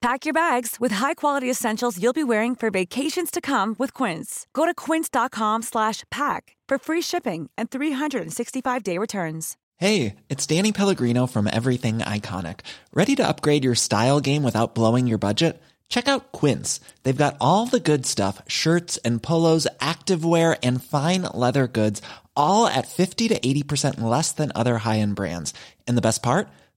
Pack your bags with high-quality essentials you'll be wearing for vacations to come with Quince. Go to quince.com/pack for free shipping and 365-day returns. Hey, it's Danny Pellegrino from Everything Iconic. Ready to upgrade your style game without blowing your budget? Check out Quince. They've got all the good stuff, shirts and polos, activewear and fine leather goods, all at 50 to 80% less than other high-end brands. And the best part?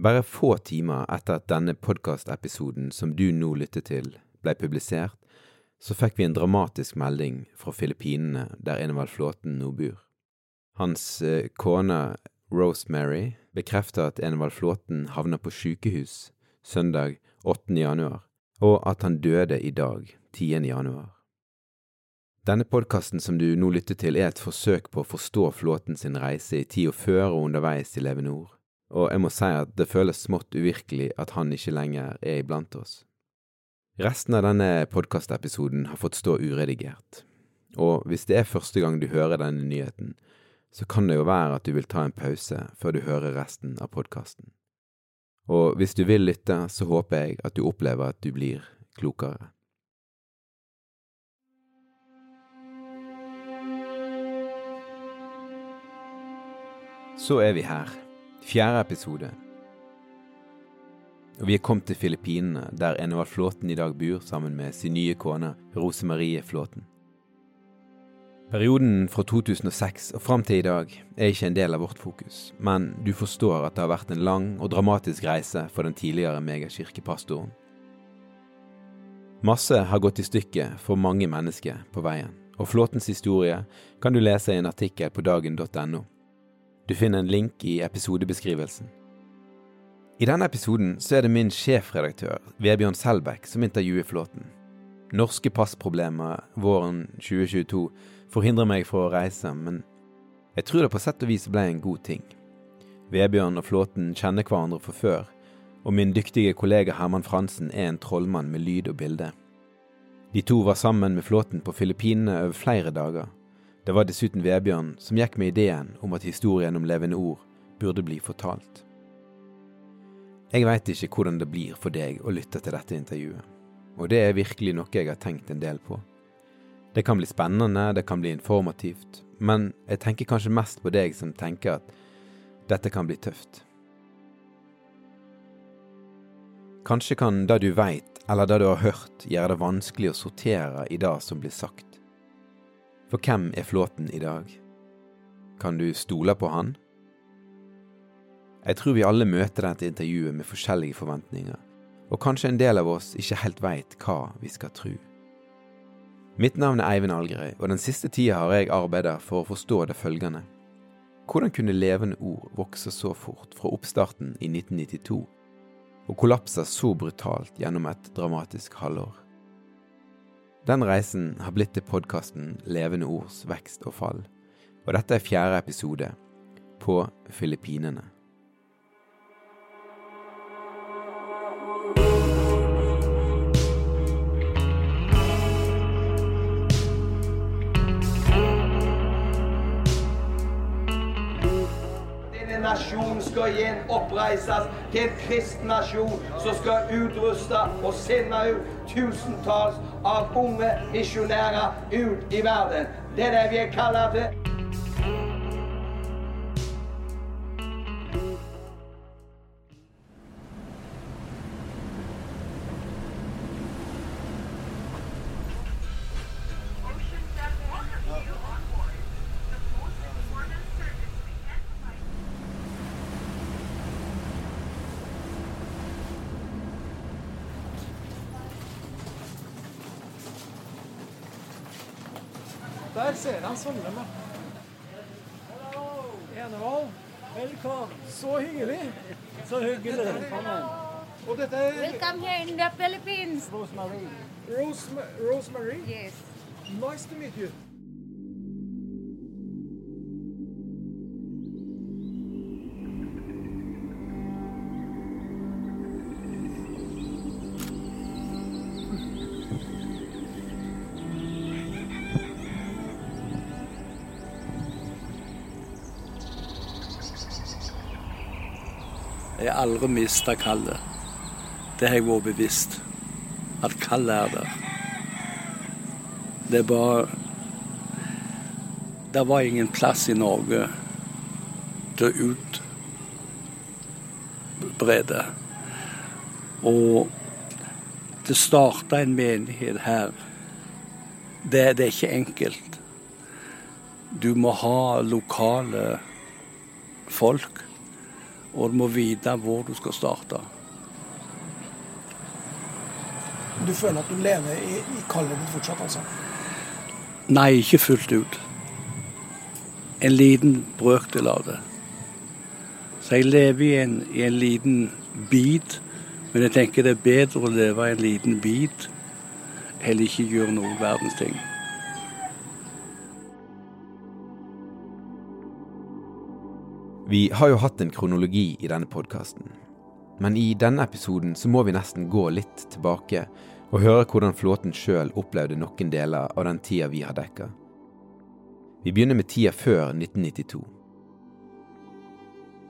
Bare få timer etter at denne podkastepisoden som du nå lytter til, ble publisert, så fikk vi en dramatisk melding fra Filippinene, der Enevald Flåten nå bor. Hans eh, kone Rosemary bekrefter at Enevald Flåten havna på sykehus søndag 8. januar, og at han døde i dag, 10. januar. Denne podkasten som du nå lytter til, er et forsøk på å forstå Flåten sin reise i tida før og underveis i Leve Nord og jeg må si at det føles smått uvirkelig at han ikke lenger er iblant oss. Resten av denne podkastepisoden har fått stå uredigert, og hvis det er første gang du hører denne nyheten, så kan det jo være at du vil ta en pause før du hører resten av podkasten. Og hvis du vil lytte, så håper jeg at du opplever at du blir klokere. Så er vi her Fjerde episode. Og vi er kommet til Filippinene, der Enevald Flåten i dag bor sammen med sin nye kone Rosemarie Flåten. Perioden fra 2006 og fram til i dag er ikke en del av vårt fokus, men du forstår at det har vært en lang og dramatisk reise for den tidligere megakirkepastoren. Masse har gått i stykker for mange mennesker på veien, og Flåtens historie kan du lese i en artikkel på dagen.no. Du finner en link i episodebeskrivelsen. I denne episoden så er det min sjefredaktør, Vebjørn Selbekk, som intervjuer Flåten. Norske passproblemer våren 2022 forhindrer meg fra å reise, men jeg tror det på sett og vis ble en god ting. Vebjørn og Flåten kjenner hverandre fra før, og min dyktige kollega Herman Fransen er en trollmann med lyd og bilde. De to var sammen med Flåten på Filippinene over flere dager det var dessuten Vebjørn som gikk med ideen om at historien om levende ord burde bli fortalt. Jeg veit ikke hvordan det blir for deg å lytte til dette intervjuet, og det er virkelig noe jeg har tenkt en del på. Det kan bli spennende, det kan bli informativt, men jeg tenker kanskje mest på deg som tenker at dette kan bli tøft. Kanskje kan det du veit, eller det du har hørt, gjøre det vanskelig å sortere i det som blir sagt. For hvem er Flåten i dag? Kan du stole på han? Jeg tror vi alle møter dette intervjuet med forskjellige forventninger, og kanskje en del av oss ikke helt veit hva vi skal tro. Mitt navn er Eivind Algerøy, og den siste tida har jeg arbeida for å forstå det følgende. Hvordan kunne levende ord vokse så fort fra oppstarten i 1992, og kollapse så brutalt gjennom et dramatisk halvår? Den reisen har blitt til podkasten Levende ords vekst og fall, og dette er fjerde episode på Filippinene. nasjon skal igjen oppreises til en kristen nasjon som skal utruste og sende ut tusentalls av unge misjonærer ut i verden. Det er det vi er kalt. Jeg Sondre med. Enevold. Velkommen. Så hyggelig. Så hyggelig. Og dette er Welcome here in the Philippines. Rosemary. Rosemary. Yes. Nice to meet you. Aldri miste kallet. Det har jeg vært bevisst. At kallet er der. Det er bare Det var ingen plass i Norge til å utbrede. Og det starta en menighet her. Det, det er ikke enkelt. Du må ha lokale folk. Og du må vite hvor du skal starte. Du føler at du lever i, i kallet fortsatt, altså? Nei, ikke fullt ut. En liten brøkdel av det. Så jeg lever i en, i en liten bit, men jeg tenker det er bedre å leve i en liten bit heller ikke gjøre noen verdens ting. Vi har jo hatt en kronologi i denne podkasten. Men i denne episoden så må vi nesten gå litt tilbake og høre hvordan flåten sjøl opplevde noen deler av den tida vi har dekka. Vi begynner med tida før 1992.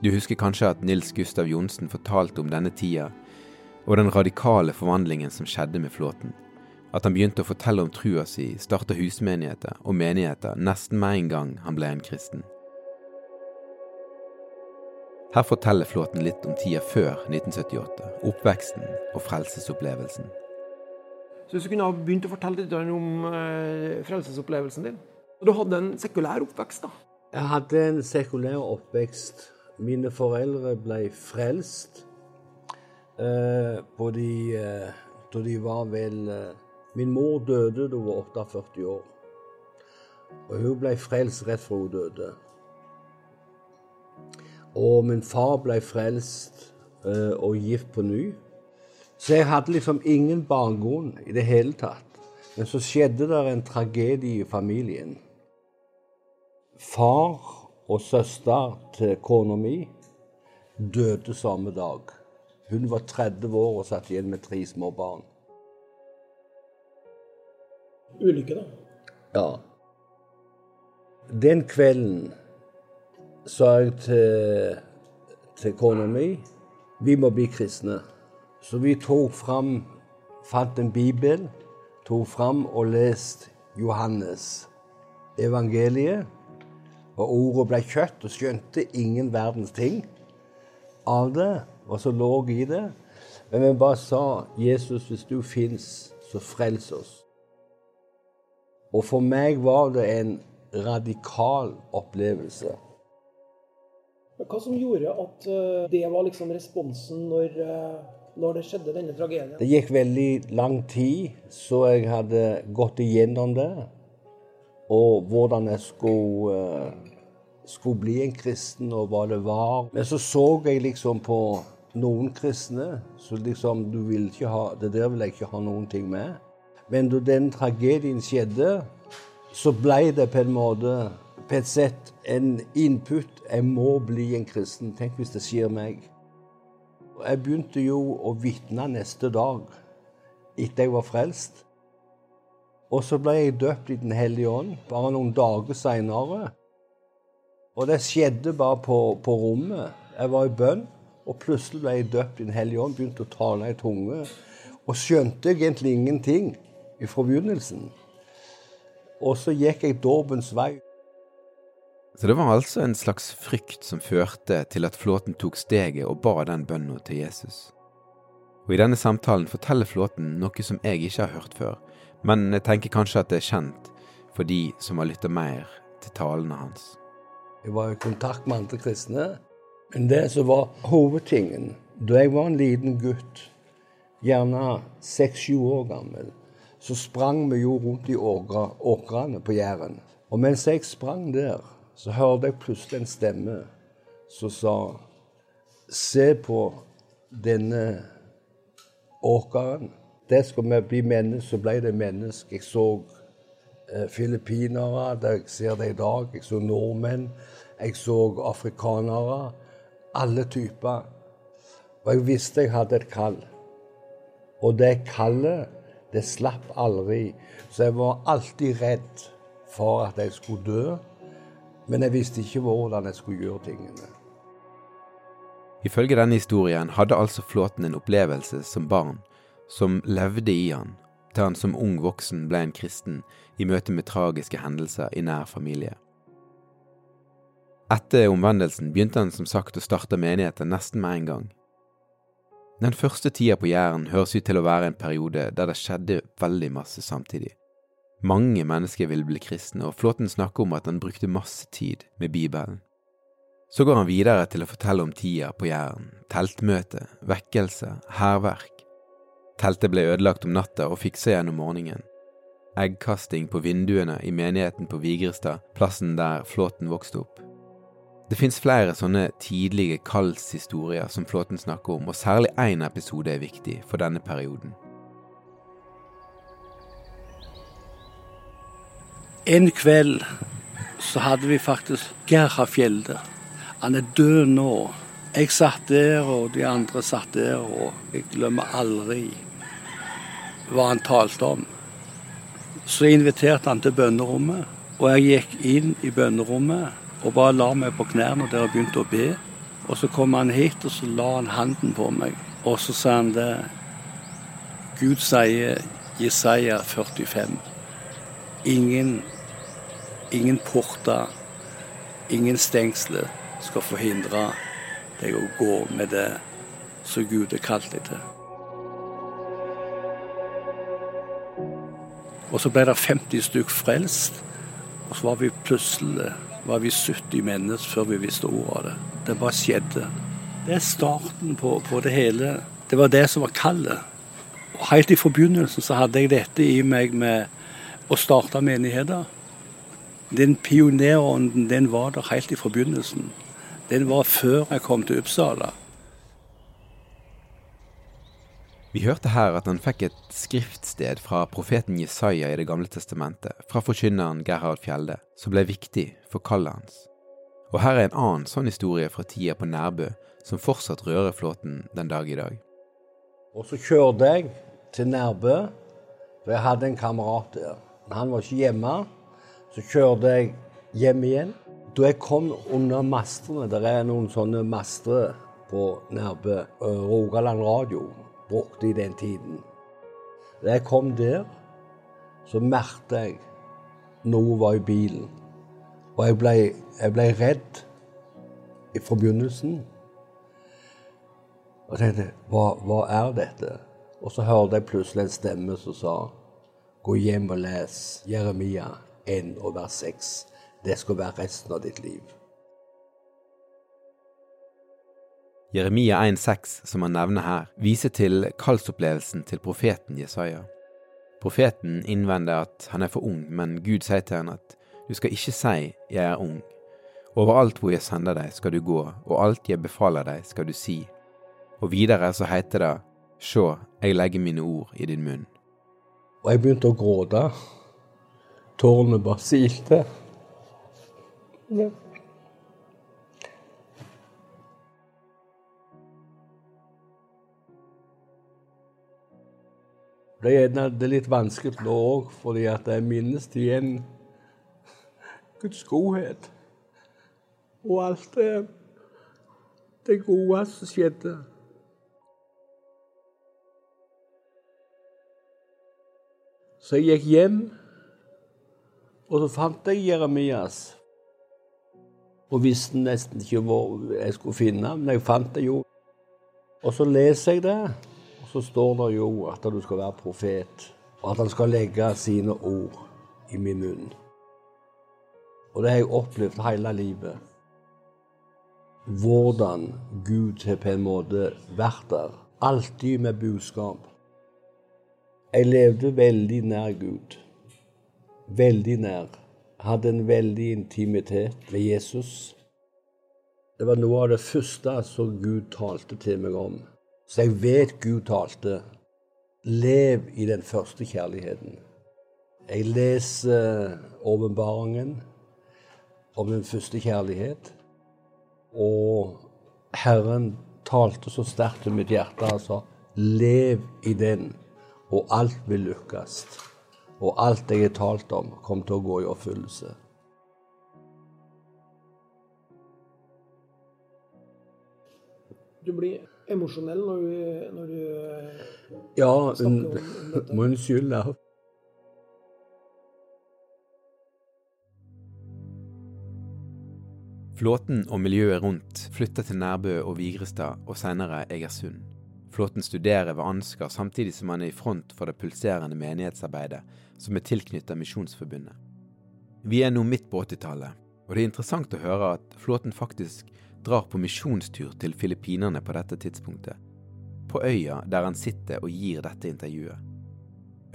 Du husker kanskje at Nils Gustav Johnsen fortalte om denne tida og den radikale forvandlingen som skjedde med flåten. At han begynte å fortelle om trua si, starta husmenigheter og menigheter nesten med en gang han ble en kristen. Her forteller Flåten litt om tida før 1978, oppveksten og frelsesopplevelsen. Så hvis du kunne ha begynt å fortelle litt om eh, frelsesopplevelsen din. Du hadde en sekulær oppvekst, da. Jeg hadde en sekulær oppvekst. Mine foreldre ble frelst eh, de, eh, da de var vel eh, Min mor døde da hun var 48 år. Og hun ble frelst rett fra hun døde. Og min far ble frelst uh, og gift på ny. Så jeg hadde liksom ingen barngrunn i det hele tatt. Men så skjedde det en tragedie i familien. Far og søster til kona mi døde samme dag. Hun var 30 år og satt igjen med tre små barn. Ulykke, da. Ja. Den kvelden sa jeg til, til kona mi vi må bli kristne. Så vi tok fram, fant en bibel, tok fram og leste Johannes evangeliet. Og ordet ble kjøtt, og skjønte ingen verdens ting av det, og så lå i det. Men vi bare sa, 'Jesus, hvis du fins, så frels oss'. Og for meg var det en radikal opplevelse. Hva som gjorde at eh, det var liksom responsen når, eh, når det skjedde, denne tragedien? Det gikk veldig lang tid, så jeg hadde gått igjennom det. Og hvordan jeg skulle, eh, skulle bli en kristen, og hva det var. Men så så jeg liksom på noen kristne så liksom du vil ikke ha, Det der vil jeg ikke ha noen ting med. Men da den tragedien skjedde, så ble det på en måte på et sett en input. Jeg må bli en kristen. Tenk hvis det skjer meg. Jeg begynte jo å vitne neste dag etter jeg var frelst. Og så ble jeg døpt i Den hellige ånd bare noen dager seinere. Og det skjedde bare på, på, rommet. Jeg var i bønn, og plutselig ble jeg døpt i Den hellige ånd, begynte å tale i tunge. Og skjønte egentlig ingenting. fra begynnelsen. Og så gikk jeg dåpens vei. Så det var altså en slags frykt som førte til at Flåten tok steget og ba den bønnen til Jesus. Og i denne samtalen forteller Flåten noe som jeg ikke har hørt før, men jeg tenker kanskje at det er kjent for de som har lytta mer til talene hans. Jeg var i kontakt med andre kristne. Men det som var hovedtingen Da jeg var en liten gutt, gjerne seks-sju år gammel, så sprang vi jo rundt i åkrene på Jæren. Og mens jeg sprang der, så hørte jeg plutselig en stemme som sa Se på denne åkeren. Det skal vi bli menneske, så ble det menneske. Jeg så eh, filippinere, jeg ser det i dag. Jeg så nordmenn. Jeg så afrikanere. Alle typer. Og jeg visste jeg hadde et kall. Og det kallet, det slapp aldri. Så jeg var alltid redd for at jeg skulle dø. Men jeg visste ikke hvordan jeg skulle gjøre tingene. Ifølge denne historien hadde altså Flåten en opplevelse som barn som levde i han, til han som ung voksen ble en kristen i møte med tragiske hendelser i nær familie. Etter omvendelsen begynte han som sagt å starte menigheter nesten med en gang. Den første tida på Jæren høres ut til å være en periode der det skjedde veldig masse samtidig. Mange mennesker ville bli kristne, og Flåten snakker om at han brukte masse tid med Bibelen. Så går han videre til å fortelle om tida på Jæren, teltmøte, vekkelse, hærverk. Teltet ble ødelagt om natta og fiksa igjen om morgenen. Eggkasting på vinduene i menigheten på Vigrestad, plassen der Flåten vokste opp. Det fins flere sånne tidlige kallshistorier som Flåten snakker om, og særlig én episode er viktig for denne perioden. En kveld så hadde vi faktisk Gerhard Fjelde. Han er død nå. Jeg satt der, og de andre satt der, og jeg glemmer aldri hva han talte om. Så inviterte han til bønnerommet, og jeg gikk inn i bønnerommet og bare la meg på knærne der og begynte å be. Og så kom han hit, og så la han handen på meg. Og så sa han det Gud sier Jesaja 45. Ingen, ingen porter, ingen stengsler skal forhindre deg å gå med det som Gud har kalt deg til. Og så ble det 50 stykk frelst, og så var vi plutselig var vi 70 mennesker før vi visste ordet av det. Det bare skjedde. Det er starten på, på det hele. Det var det som var kallet. Og Helt i forbegynnelsen så hadde jeg dette i meg med å starta menigheter. Den pionerånden den var der helt i forbegynnelsen. Den var før jeg kom til Uppsala. Vi hørte her at han fikk et skriftsted fra profeten Jesaja i Det gamle testamentet, fra forkynneren Gerhard Fjelde, som ble viktig for kallet hans. Og her er en annen sånn historie fra tida på Nærbø, som fortsatt rører flåten den dag i dag. Og så kjørte jeg til Nærbø, for jeg hadde en kamerat der. Han var ikke hjemme. Så kjørte jeg hjem igjen. Da jeg kom under mastene, det er noen sånne master på Nærbø, Rogaland Radio brukte i den tiden. Da jeg kom der, så merket jeg noe var i bilen. Og jeg ble, jeg ble redd fra begynnelsen. Og tenkte hva, hva er dette? Og så hørte jeg plutselig en stemme som sa gå hjem og les Jeremia 1 og vers 6. Det skal være resten av ditt liv. Jeremia 1,6, som han nevner her, viser til kallsopplevelsen til profeten Jesaja. Profeten innvender at han er for ung, men Gud sier til han at du skal ikke si jeg er ung. Overalt hvor jeg sender deg, skal du gå, og alt jeg befaler deg, skal du si. Og videre så heter det Sjå, jeg legger mine ord i din munn. Og jeg begynte å gråte. Tårene bare silte. Ja. Det er litt vanskelig nå òg, fordi at jeg minnes igjen Guds godhet og alt det, det gode som skjedde. Så jeg gikk hjem, og så fant jeg Jeremias. Og visste nesten ikke hvor jeg skulle finne, ham, men jeg fant det jo. Og så leser jeg det, og så står det jo at du skal være profet, og at han skal legge sine ord i min munn. Og det har jeg opplevd hele livet. Hvordan Gud har på en måte vært der. Alltid med budskap. Jeg levde veldig nær Gud. Veldig nær. Hadde en veldig intimitet med Jesus. Det var noe av det første som Gud talte til meg om. Så jeg vet Gud talte. Lev i den første kjærligheten. Jeg leser åpenbaringen om den første kjærlighet. Og Herren talte så sterkt til mitt hjerte, altså. Lev i den og alt vil lykkes. Og alt jeg har talt om, kommer til å gå i oppfyllelse. Du blir emosjonell når du, når du ja, snakker om, om dette. Ja, unnskyld. Flåten og miljøet rundt flytter til Nærbø og Vigrestad og senere Egersund. Flåten studerer ved Ansgar samtidig som han er i front for det pulserende menighetsarbeidet som er tilknyttet Misjonsforbundet. Vi er nå midt på 80-tallet, og det er interessant å høre at Flåten faktisk drar på misjonstur til Filippinene på dette tidspunktet. På øya der han sitter og gir dette intervjuet.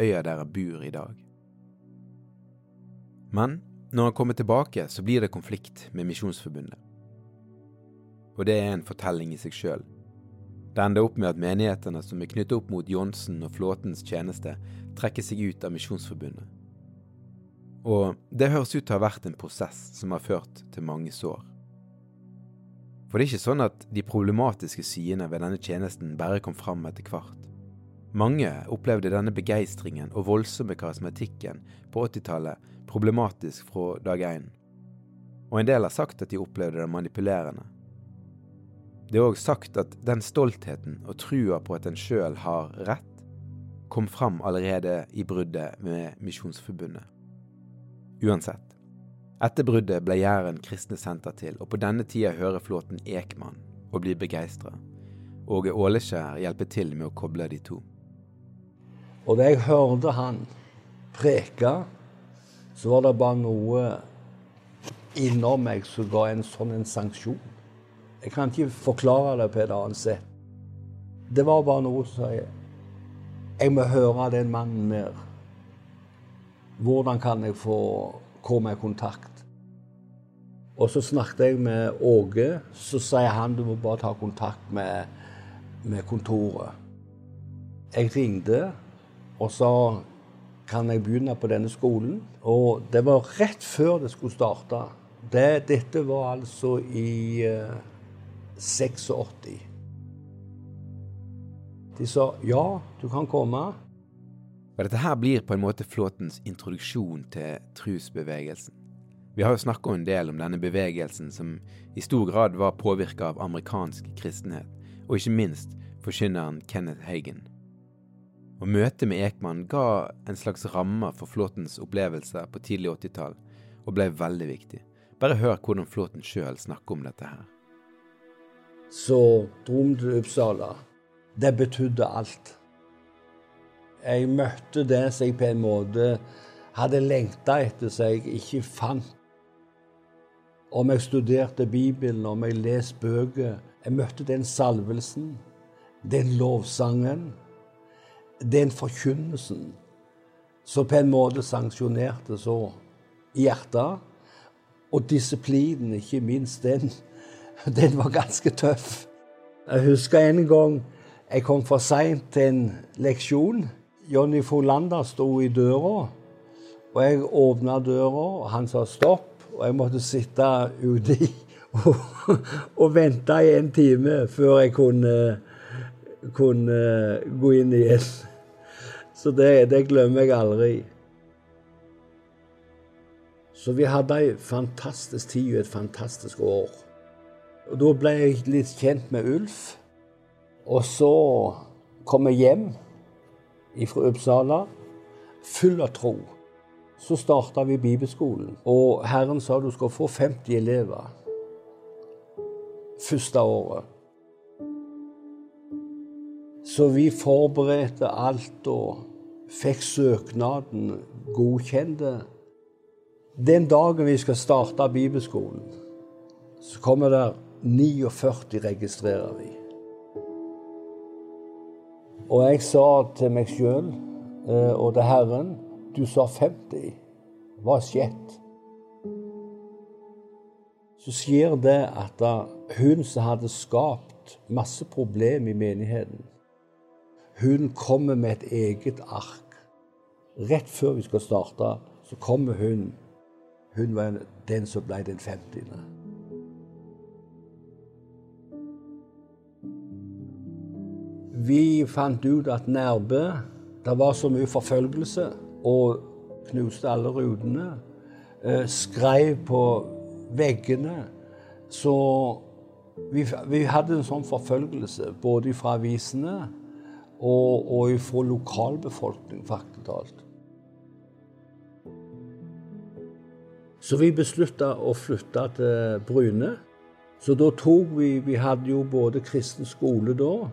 Øya der han bor i dag. Men når han kommer tilbake, så blir det konflikt med Misjonsforbundet. Og det er en fortelling i seg sjøl. Det ender opp med at menighetene som er knyttet opp mot Johnsen og Flåtens tjeneste, trekker seg ut av Misjonsforbundet. Og det høres ut til å ha vært en prosess som har ført til mange sår. For det er ikke sånn at de problematiske sidene ved denne tjenesten bare kom fram etter hvert. Mange opplevde denne begeistringen og voldsomme karismatikken på 80-tallet problematisk fra dag én. Og en del har sagt at de opplevde det manipulerende. Det er òg sagt at den stoltheten og trua på at en sjøl har rett, kom fram allerede i bruddet med Misjonsforbundet. Uansett. Etter bruddet ble Jæren kristne senter til, og på denne tida hører Flåten Ekman og blir begeistra. Åge Åleskjær hjelper til med å koble de to. Og da jeg hørte han preke, så var det bare noe innom meg som ga en sånn en sanksjon. Jeg kan ikke forklare det på et annet sett. Det var bare noe som sa Jeg må høre den mannen mer. Hvordan kan jeg få komme i kontakt? Og så snakket jeg med Åge. Så sier han du må bare ta kontakt med, med kontoret. Jeg ringte og sa kan jeg begynne på denne skolen? Og det var rett før det skulle starte. Det, dette var altså i uh, 86. De sa ja, du kan komme. Og dette her blir på en måte Flåtens introduksjon til trusbevegelsen. Vi har jo snakka en del om denne bevegelsen som i stor grad var påvirka av amerikansk kristenhet, og ikke minst forkynneren Kenneth Hagen. Og Møtet med Ekman ga en slags ramme for Flåtens opplevelser på tidlig 80-tall, og ble veldig viktig. Bare hør hvordan Flåten sjøl snakker om dette her. Så dro til Uppsala. Det betydde alt. Jeg møtte det som jeg på en måte hadde lengta etter, som jeg ikke fant. Om jeg studerte Bibelen, om jeg leste bøker. Jeg møtte den salvelsen, den lovsangen den forkynnelsen som på en måte sanksjonerte så hjertet, og disiplinen, ikke minst den, den var ganske tøff. Jeg husker en gang jeg kom for seint til en leksjon. Jonny Folander sto i døra, og jeg åpna døra, og han sa stopp. Og jeg måtte sitte ute og, og vente i en time før jeg kunne kunne gå inn igjen. Så det, det glemmer jeg aldri. Så vi hadde ei fantastisk tid og et fantastisk år. Og Da ble jeg litt kjent med Ulf. Og så kom jeg hjem fra Uppsala. full av tro. Så starta vi bibelskolen, og Herren sa du skal få 50 elever første året. Så vi forberedte alt og fikk søknaden godkjente. Den dagen vi skal starte bibelskolen, så kommer det 49 registrerer vi. Og jeg sa til meg sjøl og til Herren du sa 50. Hva skjedd Så skjer det at hun som hadde skapt masse problem i menigheten, hun kommer med et eget ark. Rett før vi skal starte, så kommer hun. Hun var den som ble den 50. Vi fant ut at Nærbø Det var så mye forfølgelse og knuste alle rutene. Skrev på veggene. Så vi, vi, hadde en sånn forfølgelse både fra avisene og, og fra lokalbefolkning, faktisk talt. Så vi beslutta å flytte til Bryne. Så da tok vi Vi hadde jo både kristen skole da,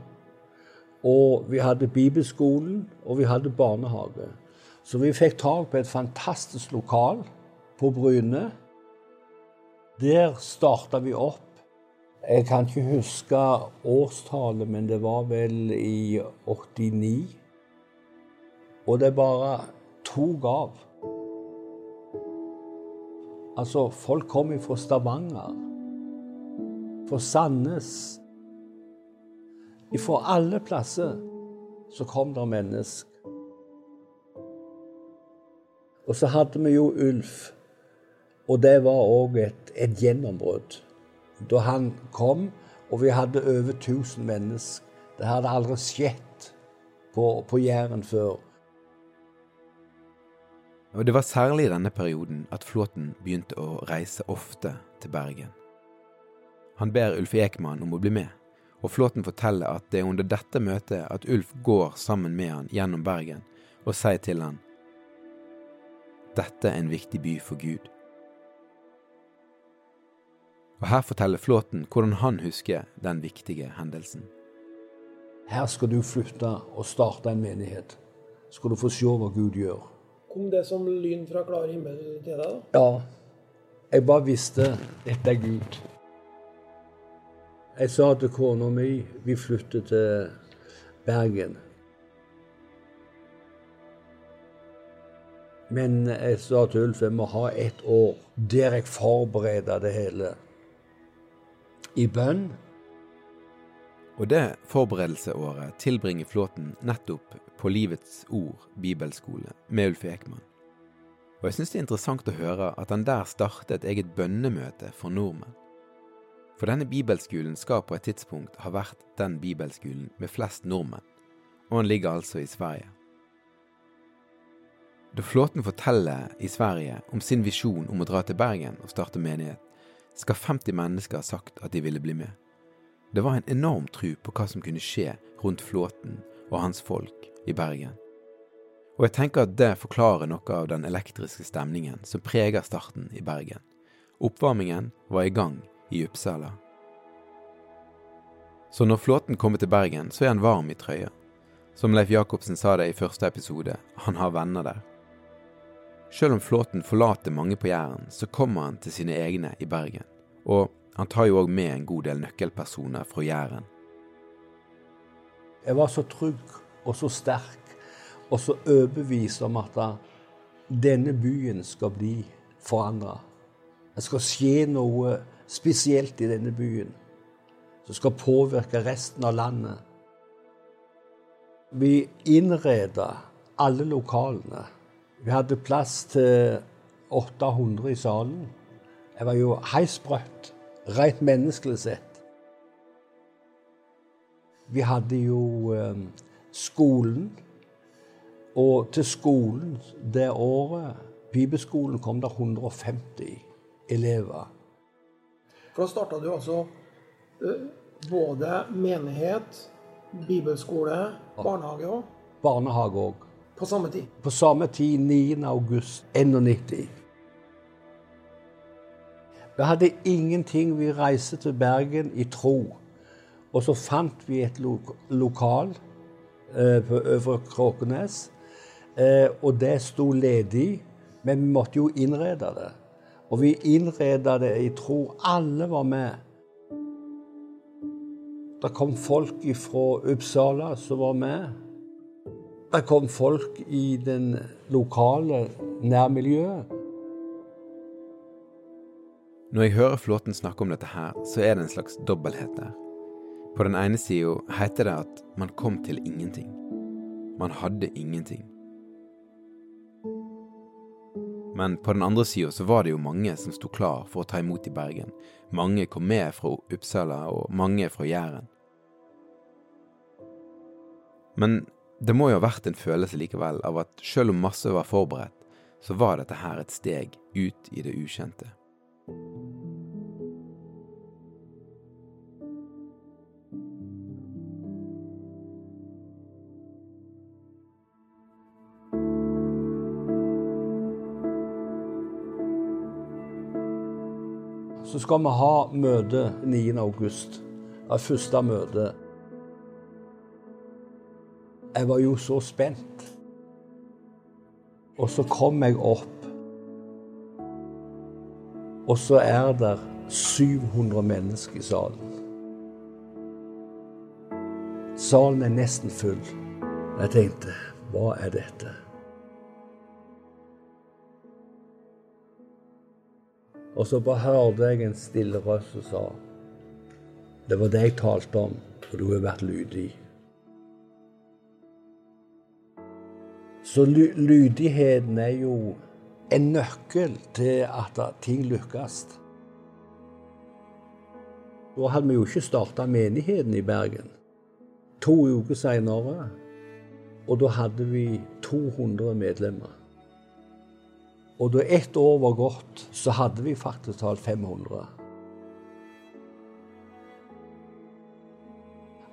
og vi hadde bibelskolen, og vi hadde barnehage. Så vi fikk tak på et fantastisk lokal på Bryne. Der starta vi opp. Jeg kan ikke huske årstallet, men det var vel i 89. Og det bare tok av. Altså, folk kom fra Stavanger, fra Sandnes Fra alle plasser så kom det mennesker. Og så hadde vi jo Ulf. Og det var òg et, et gjennombrudd. Da han kom, og vi hadde over 1000 mennesker. Det hadde aldri skjedd på, på Jæren før. Og Det var særlig i denne perioden at Flåten begynte å reise ofte til Bergen. Han ber Ulf Ekman om å bli med, og Flåten forteller at det er under dette møtet at Ulf går sammen med han gjennom Bergen og sier til han dette er en viktig by for Gud. Og Her forteller Flåten hvordan han husker den viktige hendelsen. Her skal du flytte og starte en menighet. Skal du få se hva Gud gjør. Kom det som lyn fra klar himmel til deg? da? Ja. Jeg bare visste dette er Gud. Jeg sa til kona mi vi flytter til Bergen. Men jeg sa til Ulf jeg må ha et år der jeg forbereder det hele. I bønn. Og det forberedelseåret tilbringer Flåten nettopp på Livets Ord bibelskole med Ulf Ekman. Og jeg syns det er interessant å høre at han der startet et eget bønnemøte for nordmenn. For denne bibelskolen skal på et tidspunkt ha vært den bibelskolen med flest nordmenn, og han ligger altså i Sverige. Da Flåten forteller i Sverige om sin visjon om å dra til Bergen og starte menighet, skal 50 mennesker ha sagt at de ville bli med. Det var en enorm tro på hva som kunne skje rundt Flåten og hans folk i Bergen. Og jeg tenker at det forklarer noe av den elektriske stemningen som preger starten i Bergen. Oppvarmingen var i gang i Uppsala. Så når Flåten kommer til Bergen, så er han varm i trøya. Som Leif Jacobsen sa det i første episode, han har venner der. Selv om Flåten forlater mange på Jæren, så kommer han til sine egne i Bergen. Og han tar jo òg med en god del nøkkelpersoner fra Jæren. Jeg var så trygg og så sterk og så overbevist om at denne byen skal bli forandra. Det skal skje noe spesielt i denne byen som skal påvirke resten av landet. Vi innreda alle lokalene. Vi hadde plass til 800 i salen. Det var jo helt sprøtt, rent menneskelig sett. Vi hadde jo eh, skolen. Og til skolen det året, bibelskolen, kom det 150 elever. For da starta du altså både menighet, bibelskole, barnehage òg? Barnehage òg. På samme tid? På samme tid, 9. august 91. Vi hadde ingenting. Vi reiste til Bergen i tro. Og så fant vi et lo lokal eh, på Øvre Kråkenes. Eh, og det sto ledig, men vi måtte jo innrede det. Og vi innreda det i tro. Alle var med. Det kom folk fra Uppsala som var med. Det kom folk i den lokale nærmiljøet. Når jeg hører Flåten snakke om dette her, så er det en slags dobbelthet der. På den ene sida heter det at man kom til ingenting. Man hadde ingenting. Men på den andre sida så var det jo mange som sto klar for å ta imot i Bergen. Mange kom med fra Uppsala, og mange fra Jæren. Men det må jo ha vært en følelse likevel av at selv om masse var forberedt, så var dette her et steg ut i det ukjente. Så skal vi ha møte 9. august. Det første møtet. Jeg var jo så spent. Og så kom jeg opp. Og så er det 700 mennesker i salen. Salen er nesten full. Jeg tenkte hva er dette? Og så bare hørte jeg en stille røst som sa Det var det jeg talte om, og du har vært lydig. Så ly lydigheten er jo en nøkkel til at ting lykkes. Da hadde vi jo ikke starta menigheten i Bergen. To uker seinere, og da hadde vi 200 medlemmer. Og da ett år var gått, så hadde vi faktisk talt 500.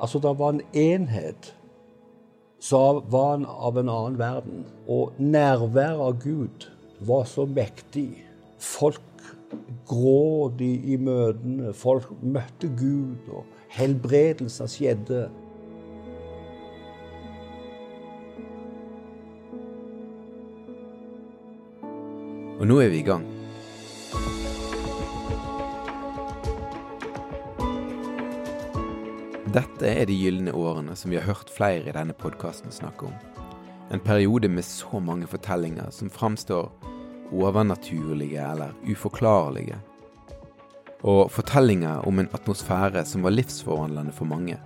Altså, det var en enhet som var av en annen verden. Og nærværet av Gud var så mektig. Folk gråt i møtene. Folk møtte Gud, og helbredelser skjedde. Og nå er vi i gang. Dette er de gylne årene som vi har hørt flere i denne podkasten snakke om. En periode med så mange fortellinger som framstår overnaturlige eller uforklarlige. Og fortellinger om en atmosfære som var livsforvandlende for mange,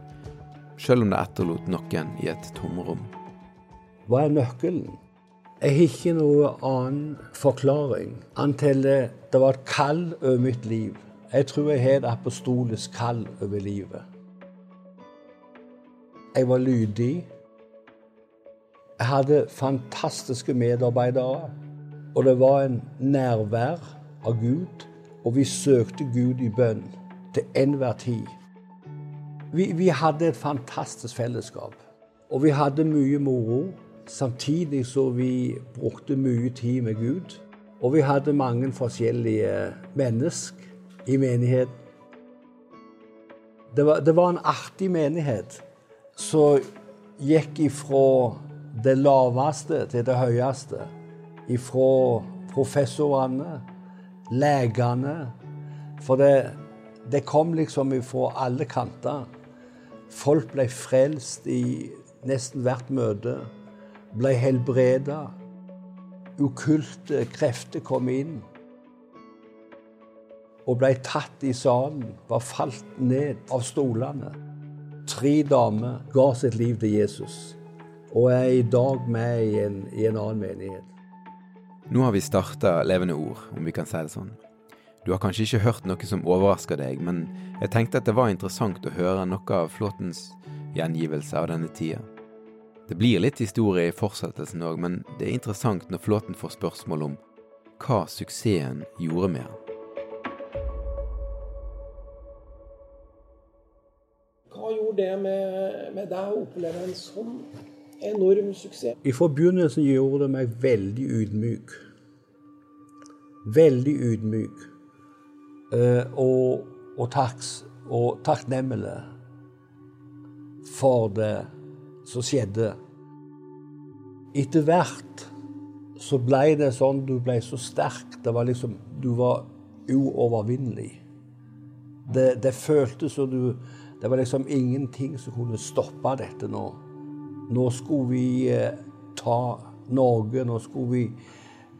selv om det etterlot noen i et tomrom. Hva er nøkkelen? Jeg har ikke noen annen forklaring enn til det var et kall over mitt liv. Jeg tror jeg har et apostolisk kall over livet. Jeg var lydig. Jeg hadde fantastiske medarbeidere. Og det var en nærvær av Gud. Og vi søkte Gud i bønn til enhver tid. Vi, vi hadde et fantastisk fellesskap. Og vi hadde mye moro. Samtidig så vi brukte mye tid med Gud. Og vi hadde mange forskjellige mennesker i menigheten. Det var, det var en artig menighet som gikk ifra det laveste til det høyeste. Ifra professorene, legene. For det, det kom liksom ifra alle kanter. Folk ble frelst i nesten hvert møte ble helbreda. Okkulte krefter kom inn og ble tatt i salen, var falt ned av stolene. Tre damer ga sitt liv til Jesus og er i dag med i en, i en annen menighet. Nå har vi starta Levende ord, om vi kan si det sånn. Du har kanskje ikke hørt noe som overrasker deg, men jeg tenkte at det var interessant å høre noe av Flåtens gjengivelse av denne tida. Det blir litt historie i fortsettelsen òg, men det er interessant når Flåten får spørsmål om hva suksessen gjorde med han. Hva gjorde det med, med deg å oppleve en sånn enorm suksess. I forbindelsen gjorde det meg veldig ydmyk. Veldig ydmyk. Eh, og, og, taks, og takknemlig for det som skjedde. Etter hvert så ble det sånn Du ble så sterk. Det var liksom Du var uovervinnelig. Det, det føltes som du Det var liksom ingenting som kunne stoppe dette nå. Nå skulle vi eh, ta Norge. Nå skulle vi,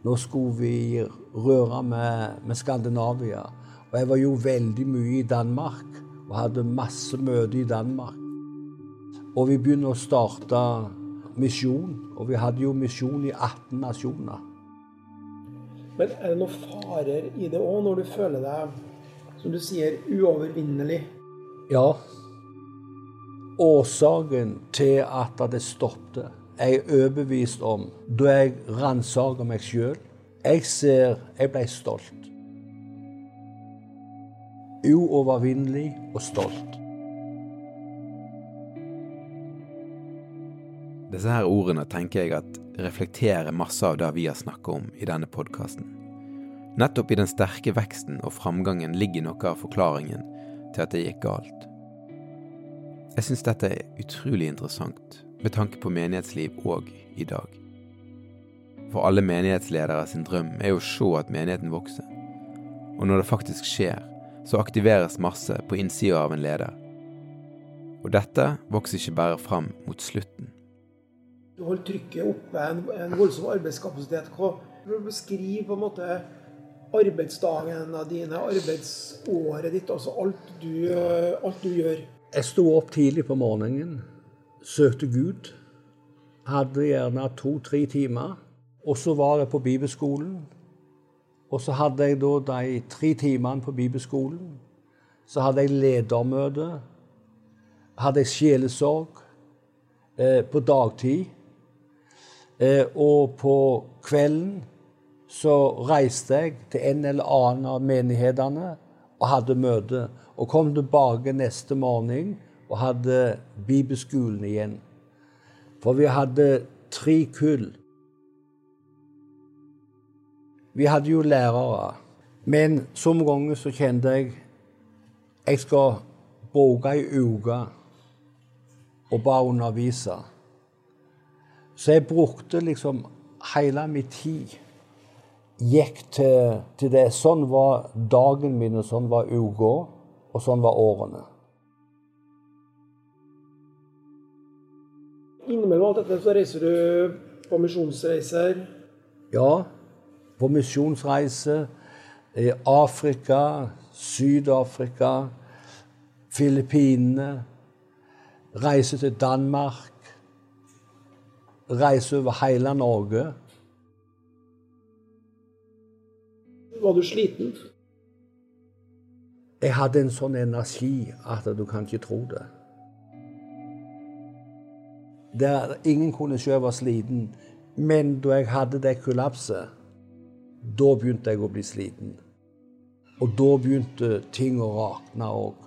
nå skulle vi røre med, med Skandinavia. Og jeg var jo veldig mye i Danmark og hadde masse møter i Danmark. Og vi begynner å starte misjon, og vi hadde jo misjon i 18 nasjoner. Men er det noen farer i det òg, når du føler deg, som du sier, uovervinnelig? Ja. Årsaken til at det stoppet, er jeg overbevist om da jeg ransaker meg sjøl. Jeg ser Jeg ble stolt. Uovervinnelig og stolt. Disse her ordene tenker jeg at reflekterer masse av det vi har snakket om i denne podkasten. Nettopp i den sterke veksten og framgangen ligger noe av forklaringen til at det gikk galt. Jeg syns dette er utrolig interessant med tanke på menighetsliv òg i dag. For alle menighetsledere sin drøm er å se at menigheten vokser. Og når det faktisk skjer, så aktiveres masse på innsida av en leder. Og dette vokser ikke bare fram mot slutten. Du holder trykket oppe, en, en voldsom arbeidskapasitet. Hva vil du beskrive på en måte arbeidsdagen dine, arbeidsåret ditt, altså alt du, alt du gjør? Jeg sto opp tidlig på morgenen, søkte Gud. Hadde gjerne to-tre timer. Og så var jeg på bibelskolen. Og så hadde jeg da de tre timene på bibelskolen. Så hadde jeg ledermøte. Hadde jeg sjelesorg eh, på dagtid. Eh, og på kvelden så reiste jeg til en eller annen av menighetene og hadde møte. Og kom tilbake neste morgen og hadde bibelskolen igjen. For vi hadde tre kull. Vi hadde jo lærere. Men som ganger så kjente jeg jeg skal bruke ei uke og bare undervise. Så jeg brukte liksom hele min tid gikk til, til, det. Sånn var dagen min, og sånn var uka, og sånn var årene. Innimellom alt dette så reiser du på misjonsreiser? Ja, på misjonsreise i Afrika, Syd-Afrika, Filippinene. Reise til Danmark reise over hele Norge. Var du sliten? Jeg hadde en sånn energi at du kan ikke tro det. Der ingen kunne se jeg var sliten. Men da jeg hadde det kollapset, da begynte jeg å bli sliten. Og da begynte ting å rakne òg.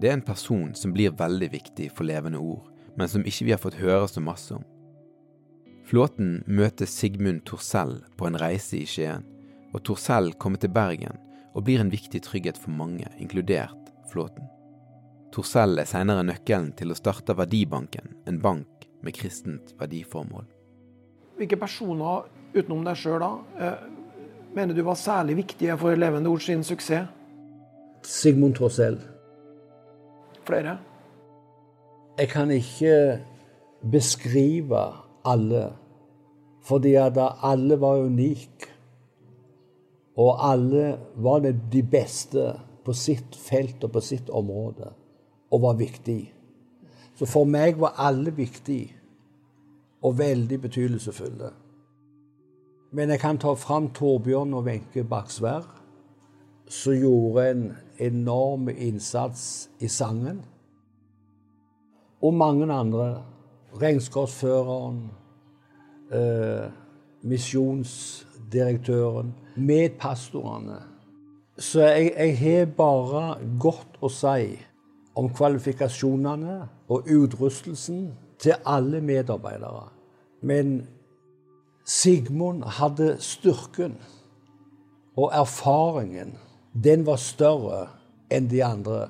Det er en person som blir veldig viktig for levende ord men som ikke vi har fått høre så masse om. Flåten møter Sigmund Torsell på en reise i Skien, og Torsell kommer til Bergen og blir en viktig trygghet for mange, inkludert Flåten. Torsell er senere nøkkelen til å starte Verdibanken, en bank med kristent verdiformål. Hvilke personer utenom deg sjøl da, mener du var særlig viktige for Levende Ord sin suksess? Sigmund Torsell. Flere? Jeg kan ikke beskrive alle, fordi at alle var unike. Og alle var de beste på sitt felt og på sitt område, og var viktige. Så for meg var alle viktige og veldig betydningsfulle. Men jeg kan ta fram Torbjørn og Wenche Baksvær, som gjorde en enorm innsats i sangen og mange andre. Regnskapsføreren, eh, misjonsdirektøren, medpastorene. Så jeg, jeg har bare godt å si om kvalifikasjonene og utrustelsen til alle medarbeidere. Men Sigmund hadde styrken og erfaringen. Den var større enn de andre.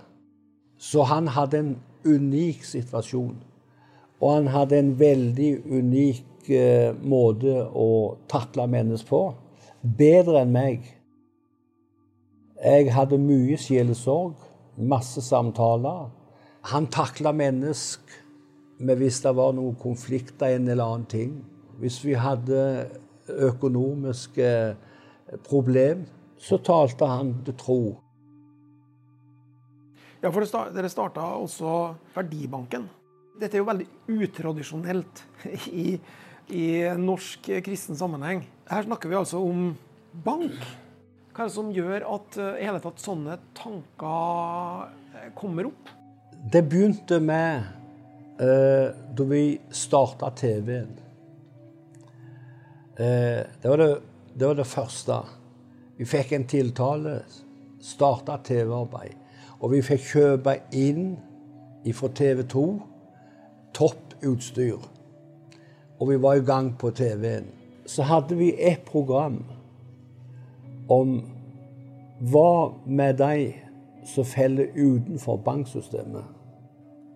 Så han hadde en unik situasjon. Og han hadde en veldig unik eh, måte å takle mennesker på. Bedre enn meg. Jeg hadde mye sjelesorg, masse samtaler. Han takla mennesker med hvis det var noen konflikter, en eller annen ting. Hvis vi hadde økonomiske problem, så talte han til tro. Ja, for Dere starta også Verdibanken. Dette er jo veldig utradisjonelt i, i norsk kristen sammenheng. Her snakker vi altså om bank. Hva er det som gjør at i hele tatt sånne tanker uh, kommer opp? Det begynte med uh, da vi starta TV-en. Det var det, det, var det første. Vi fikk en tiltale, starta TV-arbeid. Og vi fikk kjøpe inn fra TV 2 topputstyr. Og vi var i gang på TV-en. Så hadde vi et program om hva med de som faller utenfor banksystemet?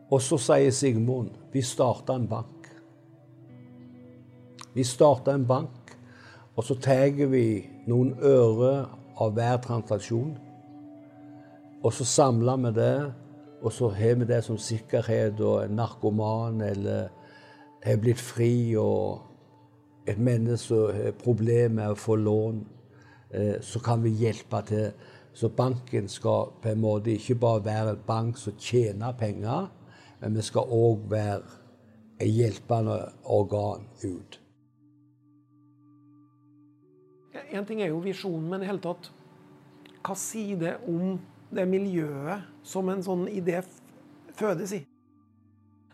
Og så sier Sigmund vi starta en bank. Vi starta en bank, og så tar vi noen øre av hver transaksjon. Og så samler vi det, og så har vi det som sikkerhet, og en narkoman eller har blitt fri, og et menneske som har problemer med å få lån. Eh, så kan vi hjelpe til. Så banken skal på en måte ikke bare være en bank som tjener penger, men vi skal òg være et hjelpende organ ut. En ting er jo visjonen, men i hele tatt, hva sier det om det miljøet som en sånn idé fødes i?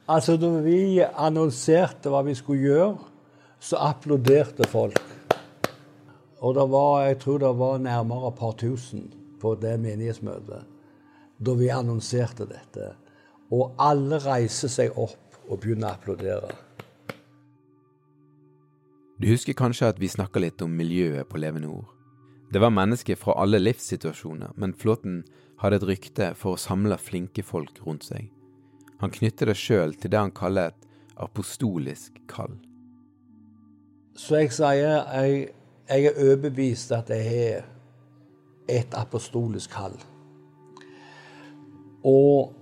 Altså, Da vi annonserte hva vi skulle gjøre, så applauderte folk. Og det var, jeg tror det var nærmere et par tusen på det menighetsmøtet da vi annonserte dette. Og alle reiser seg opp og begynner å applaudere. Du husker kanskje at vi snakka litt om miljøet på Levende Ord. Det var mennesker fra alle livssituasjoner, men Flåten hadde et rykte for å samle flinke folk rundt seg. Han knytter det sjøl til det han kaller et apostolisk kall. Så jeg sier jeg jeg er overbevist at jeg har et apostolisk kall. Og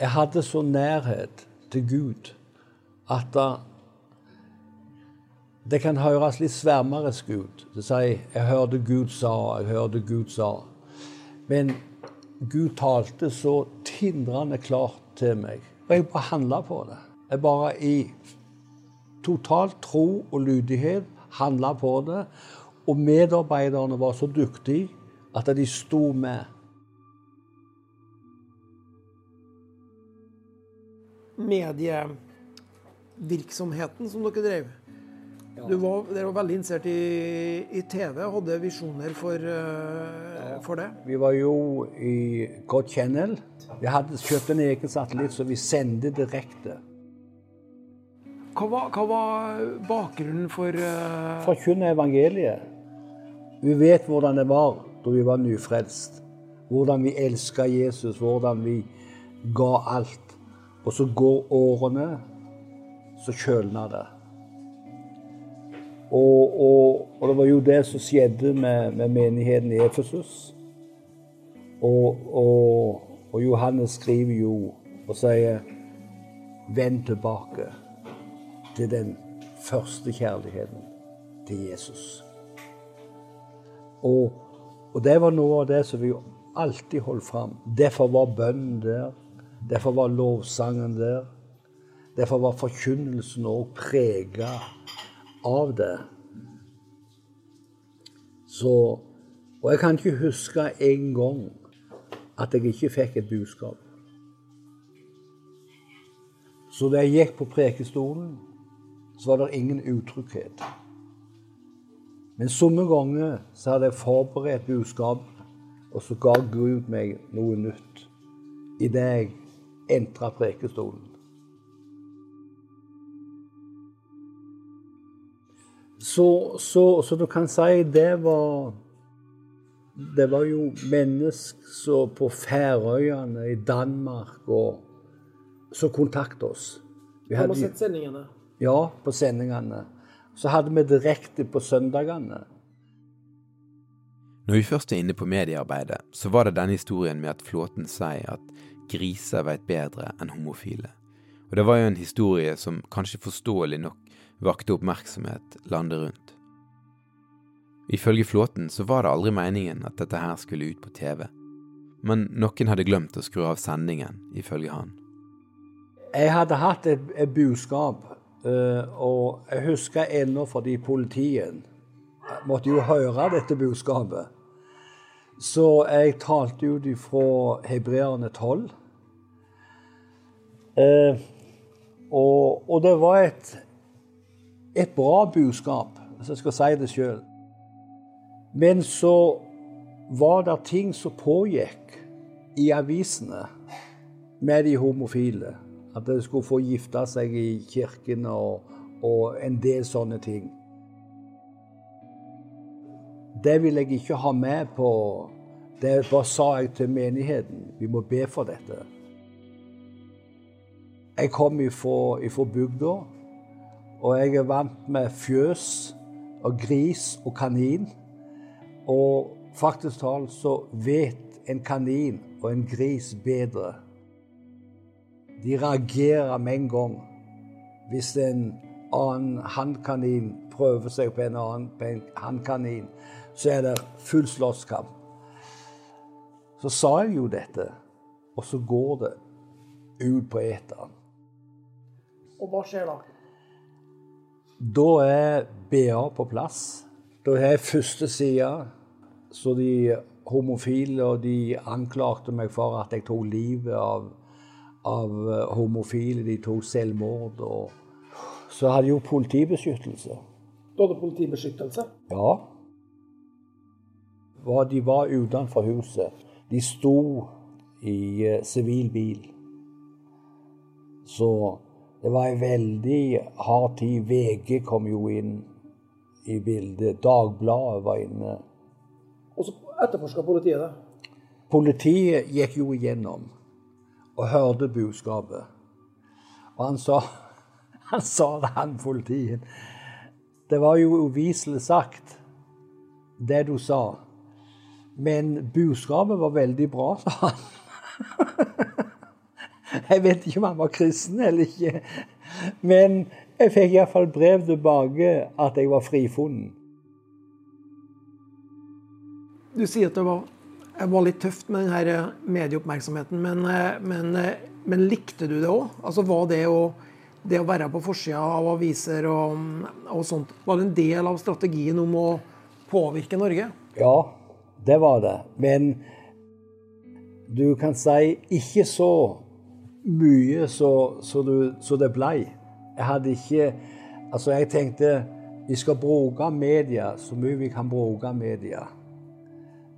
jeg hadde så nærhet til Gud at det kan høres litt svermerisk ut. Det sier 'Jeg hørte Gud sa', 'jeg hørte Gud sa'. Men Gud talte så tindrende klart til meg. Og jeg bare handla på det. Jeg bare i total tro og lydighet handla på det. Og medarbeiderne var så dyktige at de sto med. Medievirksomheten som dere drev. Du var, dere var veldig interessert i, i TV og hadde visjoner for, uh, for, det? Vi var jo i God Channel. Vi hadde kjøpt en egen satellitt, så vi sendte direkte. Hva var, hva var bakgrunnen for uh... Forkynne evangeliet. Vi vet hvordan det var da vi var nyfrelst. Hvordan vi elska Jesus, hvordan vi ga alt. Og så går årene, så kjølner det. Og, og, og, det var jo det som skjedde med, med menigheten i Efesus. Og, og, Johannes skriver jo og sier 'vend tilbake' til den første kjærligheten til Jesus. Og, og, det var noe av det som vi alltid holdt fram. Derfor var bønnen der. Derfor var lovsangen der. Derfor var forkynnelsen òg prega av det. Så Og jeg kan ikke huske en gang at jeg ikke fikk et budskap. Så da jeg gikk på prekestolen, så var det ingen utrygghet. Men somme ganger så hadde jeg forberedt budskap, og så ga Gud meg noe nytt idet jeg entra prekestolen. Så, så, så du kan si det var det var jo mennesker på Færøyene, i Danmark, og, som kontakta oss. Vi hadde, sett sendingene? Ja, på sendingene. Så hadde vi direkte på søndagene. Når vi først er inne på mediearbeidet, så var det denne historien med at Flåten sier at griser veit bedre enn homofile. Og det var jo en historie som kanskje forståelig nok vakte oppmerksomhet landet rundt. Ifølge Flåten så var det aldri meningen at dette her skulle ut på TV. Men noen hadde glemt å skru av sendingen, ifølge han. Jeg hadde hatt et, et budskap, eh, og jeg husker ennå fordi politiet måtte jo høre dette budskapet. Så jeg talte ut ifra Hebreerne 12. Eh, og, og, det var et, et bra budskap, hvis jeg skal si det sjøl. Men så var det ting som pågikk i avisene med de homofile. At de skulle få gifte seg i kirken og, og en del sånne ting. Det vil jeg ikke ha med på Det bare sa jeg til menigheten. Vi må be for dette. Jeg kom ifra bygda, og jeg er vant med fjøs og gris og kanin. Og faktisk talt så vet en kanin og en gris bedre. De reagerer med en gang hvis en annen hannkanin prøver seg på en annen hannkanin. Så er det full slåsskamp. Så sa jeg jo dette, og så går det ut på eteren. Og hva skjer da? Da er BA på plass. Da er første side. Så de homofile og de anklagte meg for at jeg tok livet av, av homofile. De tok selvmord. Og så hadde jeg jo politibeskyttelse. Du hadde politibeskyttelse? Ja. De var utenfor huset. De sto i eh, sivil bil. Så det var en veldig hard tid. VG kom jo inn i bildet. Dagbladet var inne. Og så etterforska politiet det? Politiet gikk jo igjennom og hørte budskapet. Og han sa, han sa det, han politiet. Det var jo uviselig sagt, det du sa. Men budskapet var veldig bra, sa han. Jeg vet ikke om han var kristen eller ikke. Men jeg fikk iallfall brev tilbake at jeg var frifunnet. Du sier at det var, var litt tøft med denne medieoppmerksomheten, men, men, men likte du det òg? Altså, var det å, det å være på forsida av aviser og, og, sånt, var det en del av strategien om å påvirke Norge? Ja, det var det. Men du kan si ikke så mye så, så, du, så det blei. Jeg hadde ikke Altså, jeg tenkte vi skal bruke media så mye vi kan bruke media.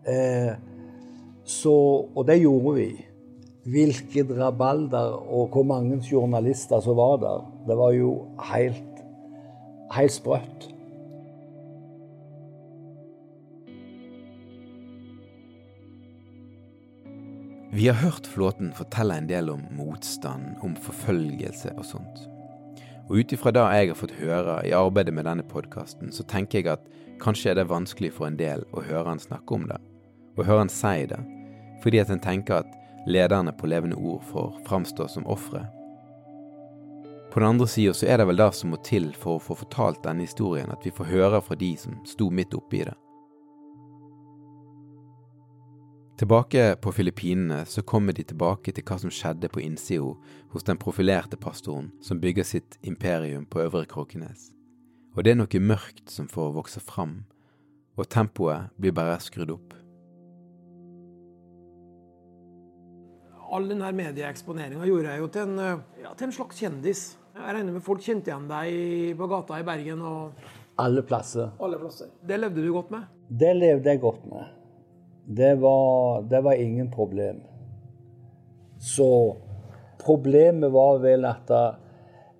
Eh, så, og det gjorde vi. Hvilket rabalder og hvor mange journalister som var der. Det var jo helt, helt sprøtt. Vi har hørt Flåten fortelle en del om motstand, om forfølgelse og sånt. Og ut ifra det jeg har fått høre i arbeidet med denne podkasten, så tenker jeg at kanskje er det vanskelig for en del å høre han snakke om det, og høre han si det, fordi at en tenker at lederne på Levende Ord får framstå som ofre. På den andre sida så er det vel det som må til for å få fortalt denne historien, at vi får høre fra de som sto midt oppi det. Tilbake på Filippinene så kommer de tilbake til hva som skjedde på innsida hos den profilerte pastoren som bygger sitt imperium på Øvre Kråkenes. Og det er noe mørkt som får vokse fram, og tempoet blir bare skrudd opp. All denne medieeksponeringa gjorde jeg jo til en, ja, til en, slags kjendis. Jeg regner med folk kjente igjen deg på gata i Bergen og Alle plasser. Alle plasser. Det levde du godt med? Det levde jeg godt med det var, det var ingen problem. Så problemet var vel at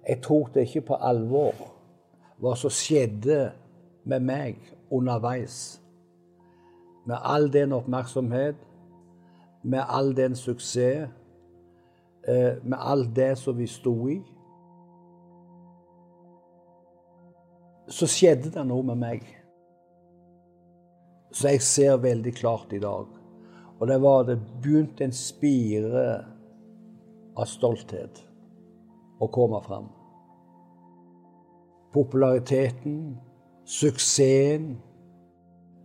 jeg tok det ikke på alvor, hva som skjedde med meg underveis. Med all den oppmerksomhet, med all den suksess, eh, med alt det som vi sto i. Så skjedde det noe med meg. Så jeg ser veldig klart i dag. Og det var det begynte en spire av stolthet å komme fram. Populariteten, suksessen.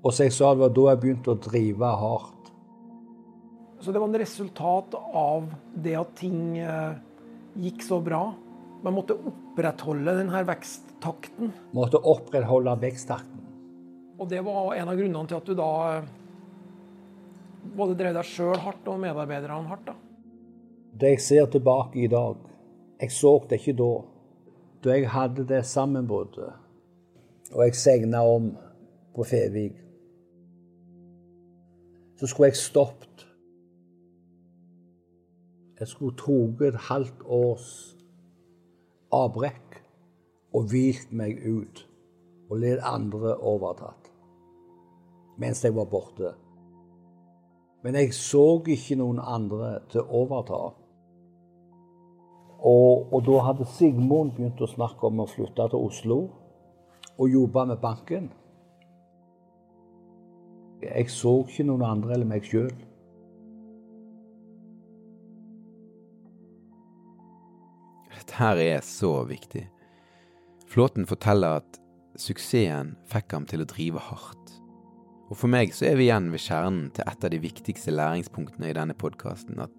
Og som jeg sa, det var da jeg begynte å drive hardt. Så det var en resultat av det at ting eh, gikk så bra. Man måtte opprettholde denne veksttakten. Måtte opprettholde veksttakten. Og det var en av grunnene til at du da eh, både drev deg sjøl hardt og medarbeiderne hardt. da. Det jeg ser tilbake i dag Jeg så det ikke da. Da jeg hadde det sammenbruddet, og jeg segna om på Fevik, så skulle jeg stoppet. Jeg skulle tatt et halvt års avbrekk og hvilt meg ut og let andre overtatt mens jeg var borte. Men jeg så ikke noen andre til å overta. Og, og da hadde Sigmund begynt å snakke om å flytte til Oslo og jobbe med banken. Jeg så ikke noen andre eller meg sjøl. Dette her er så viktig. Flåten forteller at suksessen fikk ham til å drive hardt. Og for meg så er vi igjen ved kjernen til et av de viktigste læringspunktene i denne podkasten, at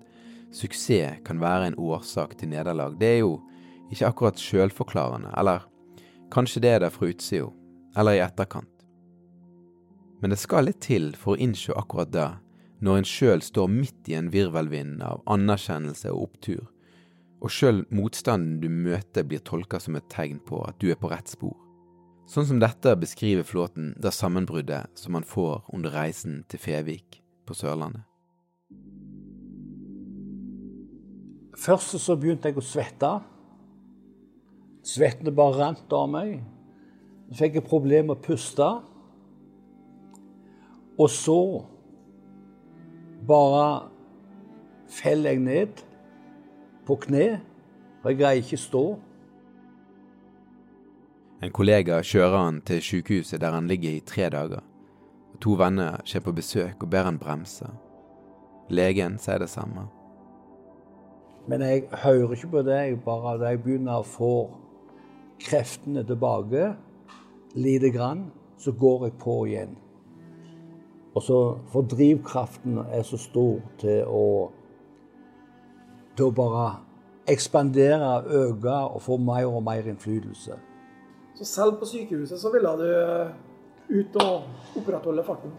suksess kan være en årsak til nederlag. Det er jo ikke akkurat sjølforklarende, eller kanskje det er det fra utsida, eller i etterkant. Men det skal litt til for å innse akkurat det, når en sjøl står midt i en virvelvind av anerkjennelse og opptur, og sjøl motstanden du møter blir tolka som et tegn på at du er på rett spor. Sånn som dette beskriver Flåten det sammenbruddet som han får under reisen til Fevik på Sørlandet. Først så begynte jeg å svette. Svettene bare rant av meg. Så fikk jeg problemer med å puste. Og så bare faller jeg ned på kne, for jeg greier ikke stå. En kollega kjører han til sykehuset der han ligger i tre dager. To venner kommer på besøk og ber han bremse. Legen sier det samme. Men jeg hører ikke på det. Jeg bare da jeg begynner å få kreftene tilbake, lite grann, så går jeg på igjen. Og så For drivkraften er så stor til å til å bare ekspandere, øke og få mer og mer innflytelse. Så selv på sykehuset så ville du ut og opprettholde farten?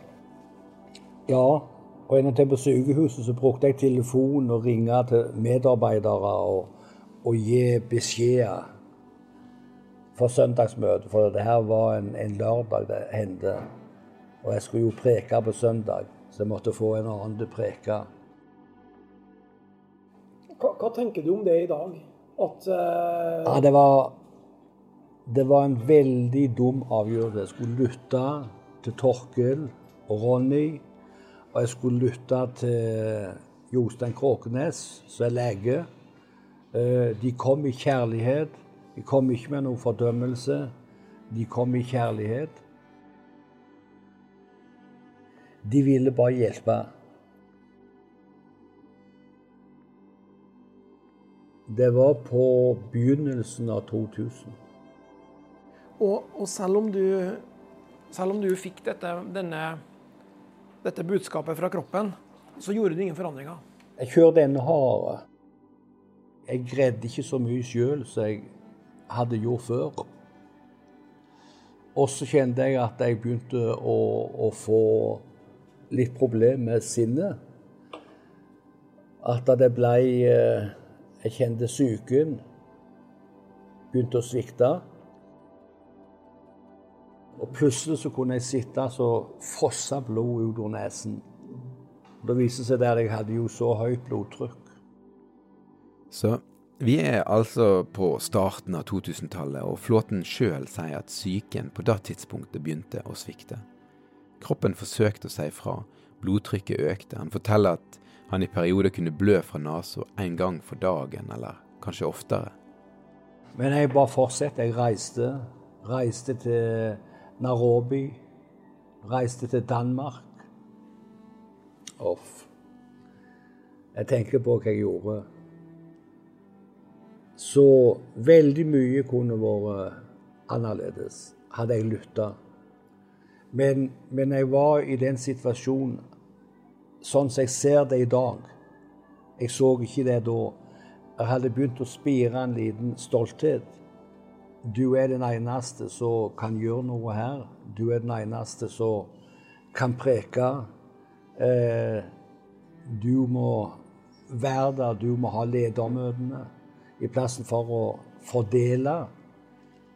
Ja, og en til på sykehuset så brukte jeg telefon og ringe til medarbeidere og, og gi beskjeder for søndagsmøtet. For det her var en, en lørdag det hendte. Og jeg skulle jo preke på søndag, så jeg måtte få en annen til å preke. Hva, hva, tenker du om det i dag? At uh... Ja, det var, det var en veldig dum avgjørelse. Jeg skulle lytte til Torkel og Ronny. Og jeg skulle lytte til Jostein Kråkenes, som er lege. De kom i kjærlighet. De kom ikke med noen fordømmelse. De kom i kjærlighet. De ville bare hjelpe. Det var på begynnelsen av 2000. Og, og selv, om du, selv om du fikk dette, denne, dette budskapet fra kroppen, så gjorde du ingen forandringer? Jeg kjørte enda hardere. Jeg greide ikke så mye sjøl som jeg hadde gjort før. Og så kjente jeg at jeg begynte å, å få litt problemer med sinnet. At det ble Jeg kjente psyken begynte å svikte. Og plutselig så kunne jeg sitte så fossa blod ut av nesen. Og Det viste seg der jeg hadde jo så høyt blodtrykk. Så Vi er altså på starten av 2000-tallet, og Flåten sjøl sier at psyken på det tidspunktet begynte å svikte. Kroppen forsøkte å si fra, blodtrykket økte. Han forteller at han i perioder kunne blø fra nesa en gang for dagen, eller kanskje oftere. Men jeg bare fortsatte. Jeg reiste. Reiste til Nairobi. Reiste til Danmark. Off. Jeg tenker på hva jeg gjorde. Så veldig mye kunne vært annerledes hadde jeg lytta. Men, men jeg var i den situasjonen sånn som jeg ser det i dag. Jeg så ikke det da. Jeg hadde begynt å spire en liten stolthet. Du er den eneste som kan gjøre noe her. Du er den eneste som kan preke. Eh, du må være der, du må ha ledermøtene. I plassen for å fordele,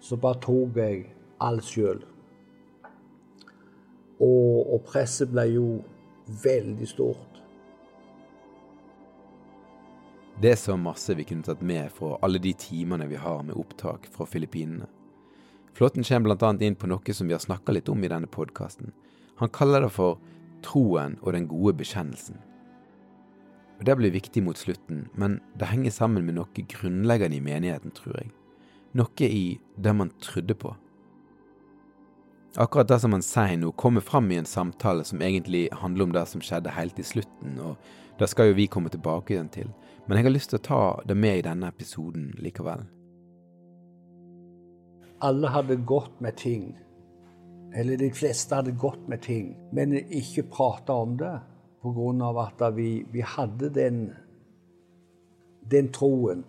så bare tok jeg alt sjøl. Og, og presset ble jo veldig stort. Det er så masse vi kunne tatt med fra alle de timene vi har med opptak fra Filippinene. Flåtten kommer bl.a. inn på noe som vi har snakka litt om i denne podkasten. Han kaller det for troen og den gode bekjennelsen. Og Det blir viktig mot slutten, men det henger sammen med noe grunnleggende i menigheten, tror jeg. Noe i det man trodde på. Akkurat det som han sier nå, kommer fram i en samtale som egentlig handler om det som skjedde helt i slutten, og det skal jo vi komme tilbake igjen til, men jeg har lyst til å ta det med i denne episoden likevel. Alle hadde gått med ting, eller de fleste hadde gått med ting, men ikke prata om det pga. at vi, vi, hadde den, den troen.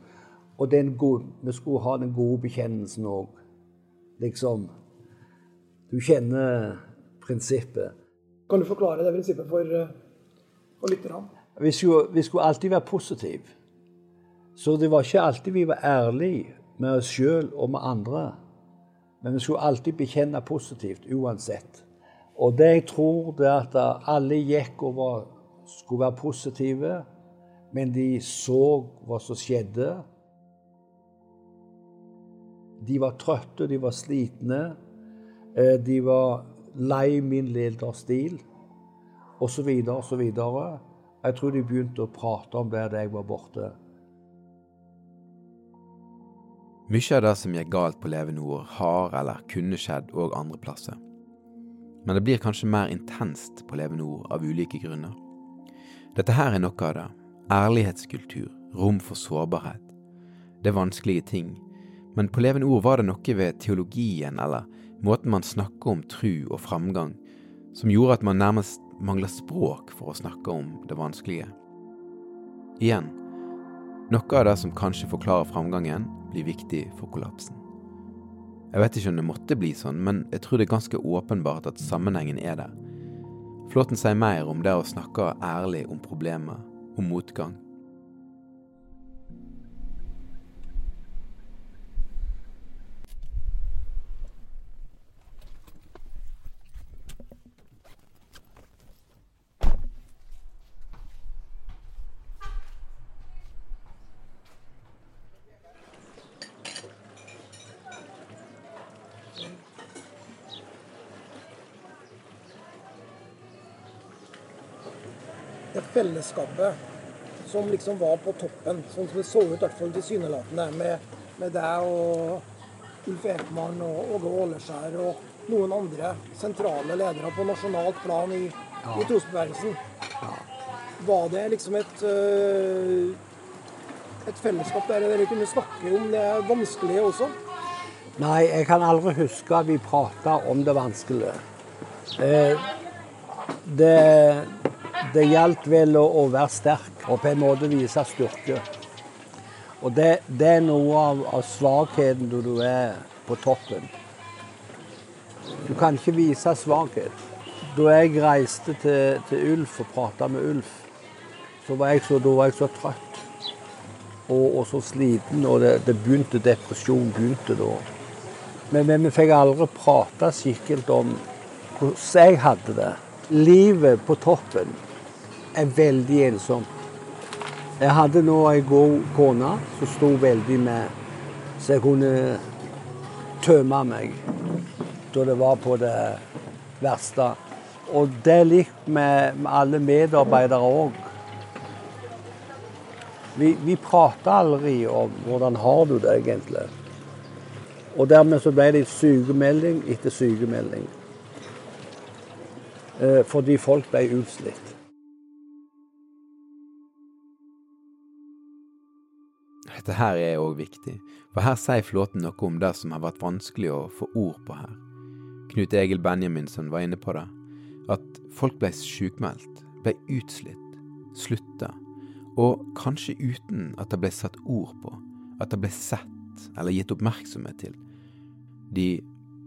Og den gode, vi skulle ha den gode bekjennelsen òg. Liksom Du kjenner prinsippet. Kan du forklare det prinsippet for, eh, for lytterne? Vi skulle, vi skulle alltid være positive. Så det var ikke alltid vi var ærlige med oss sjøl og med andre. Men vi skulle alltid bekjenne positivt uansett. Og det jeg tror, det er at alle gikk og skulle være positive, men de så hva som skjedde. De var trøtte, de var slitne. Eh, de var lei min lederstil, osv., osv. Jeg tror de begynte å prate om det da jeg var borte. Mye av det som gikk galt på Leve Nord, har eller kunne skjedd òg andre plasser men det blir kanskje mer intenst på Leve Nord av ulike grunner. Dette her er noe av det. Ærlighetskultur, rom for sårbarhet. Det er vanskelige ting, men på Leve Nord var det noe ved teologien eller måten man snakker om tru og framgang, som gjorde at man nærmest mangla språk for å snakke om det vanskelige. Igjen, noe av det som kanskje forklarer framgangen, blir viktig for kollapsen. Jeg vet ikke om det måtte bli sånn, men jeg tror det er ganske åpenbart at sammenhengen er der. Flåten sier mer om det å snakke ærlig om problemer, om motgang. Fellesskapet som liksom var på toppen, sånn som det så ut i hvert fall tilsynelatende, med, med deg og Ulf Ekman og Åge Åleskjær og noen andre sentrale ledere på nasjonalt plan i, ja. i trosbevegelsen. Ja. Var det liksom et, øh, et fellesskap der dere kunne snakke om det vanskelige også? Nei, jeg kan aldri huske at vi prata om det vanskelige. Eh, det det gjaldt vel å, å, være sterk og på en måte vise styrke. Og det, det er noe av, av, svakheten når du er på toppen. Du kan ikke vise svakhet. Da jeg reiste til, til Ulf og prata med Ulf, var så, da var jeg så trøtt og, og så sliten, og det, det begynte, depresjon begynte da. Men, men vi fikk aldri prate skikkelig om hvordan jeg hadde det. Livet på toppen er veldig ensom. Jeg hadde nå ei god kone som sto veldig med, så jeg kunne tømme meg da det var på det verste. Og det er likt med, med alle medarbeidere òg. Vi, vi prater aldri om hvordan har du det egentlig. Og dermed så ble det sykemelding etter sykemelding. Eh, fordi folk ble utslitt. Dette her er òg viktig, for her sier Flåten noe om det som har vært vanskelig å få ord på her. Knut Egil Benjaminsen var inne på det. At folk ble sjukmeldt, ble utslitt, slutta. Og kanskje uten at det ble satt ord på, at det ble sett eller gitt oppmerksomhet til. De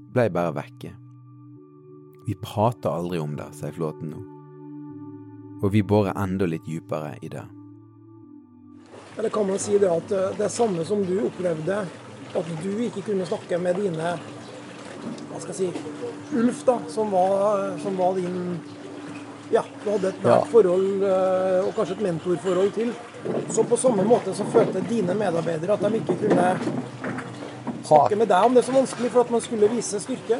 ble bare vekke. Vi prater aldri om det, sier Flåten nå. Og vi borer enda litt dypere i det. Eller kan man si det at eh, det er samme som du opplevde, at du ikke kunne snakke med dine Hva skal jeg si Ulf, da, som var, som var din Ja, du hadde et nært Ja. forhold eh, og kanskje et mentorforhold til. Så på samme måte så følte dine medarbeidere at de ikke kunne snakke med deg om det så vanskelig for at man skulle vise styrke.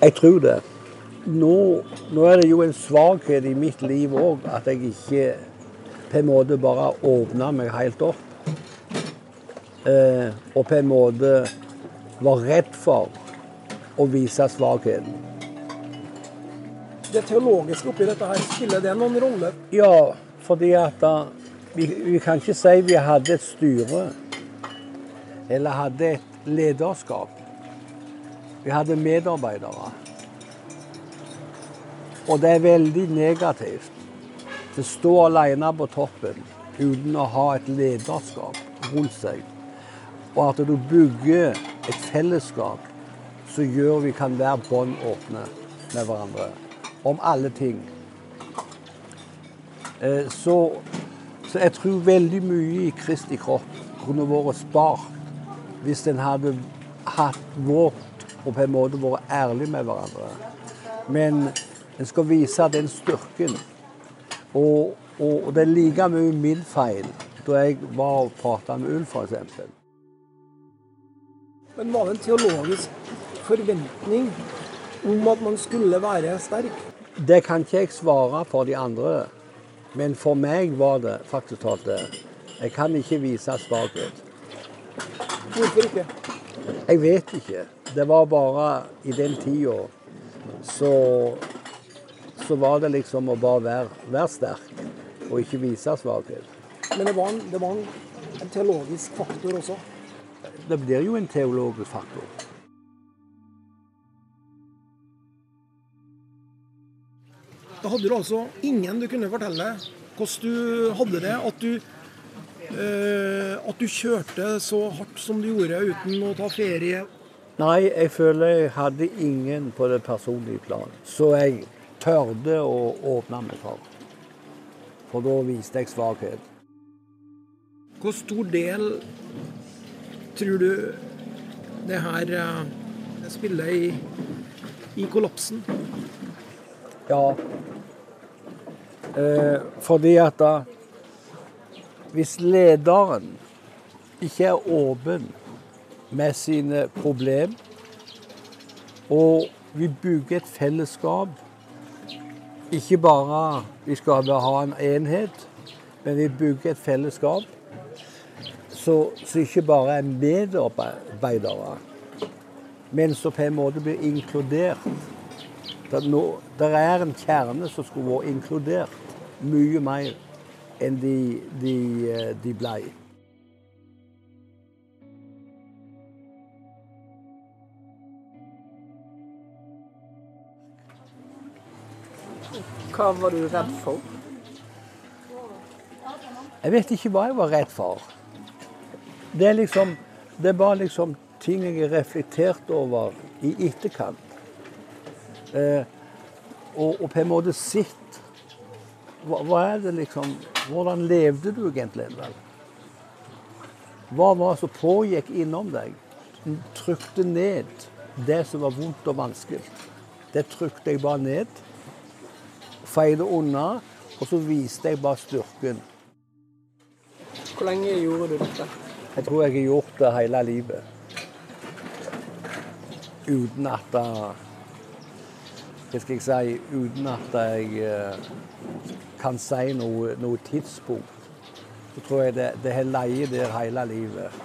Jeg tror det. Nå, nå er det jo en svakhet i mitt liv òg at jeg ikke på en måte bare åpna meg helt opp. Eh, og på en måte var redd for å vise svakheten. Det teologiske oppi dette her, spiller det noen rolle? Ja, fordi at da, vi, vi kan ikke si vi hadde et styre eller hadde et lederskap. Vi hadde medarbeidere. Og det er veldig negativt å stå alene på toppen uten å ha et lederskap rundt seg. Og at du bygger et fellesskap som gjør vi kan være bånd åpne med hverandre om alle ting. Eh, Så, så jeg tror veldig mye i Kristi kropp kunne vært spart hvis en hadde hatt vårt og på en måte vært ærlig med hverandre. Men en skal vise den styrken. Og, og, det er like mye min feil da jeg var og prata med Ulf, f.eks. Men var det en teologisk forventning om at man skulle være sterk? Det kan ikke jeg svare for de andre, men for meg var det faktisk talt det. Jeg kan ikke vise svakhet. Hvorfor ikke? Jeg vet ikke. Det var bare i den tida så, så var det liksom å bare være, være sterk og ikke vise svakhet. Men det var en, det var en, en teologisk faktor også. Det blir jo en teologisk faktor. Da hadde du altså ingen du kunne fortelle hvordan du hadde det. At du, eh, at du kjørte så hardt som du gjorde uten å ta ferie. Nei, jeg føler jeg hadde ingen på det personlige plan. Så jeg tørde å åpne meg for. For da viste jeg svakhet. Hvor stor del tror du det her eh, spiller i, i kollapsen? Ja. Eh, fordi at da Hvis lederen ikke er åpen med sine problem, og vi bygger et fellesskap Ikke bare vi skal ha en enhet, men vi bygger et fellesskap så, så ikke bare er medarbeidere, men som på en måte blir inkludert. Det, nå, der er en kjerne som skulle vært inkludert mye mer enn de, de, eh, de ble. Hva var du redd for? Jeg vet ikke hva jeg var redd for. Det er liksom Det er bare liksom ting jeg har reflektert over i etterkant. Eh, og, og på en måte sett hva, hva er det liksom Hvordan levde du egentlig? vel? Hva var det som pågikk innom deg? Du trykte ned det som var vondt og vanskelig. Det trykte jeg bare ned. Feide unna, og så viste jeg bare styrken. Hvor lenge gjorde du dette? Jeg tror jeg har gjort det hele livet. Uten at det Hva skal jeg si Uten at jeg eh, kan si noe, noe tidspunkt. Så tror jeg det, det har ligget der hele livet.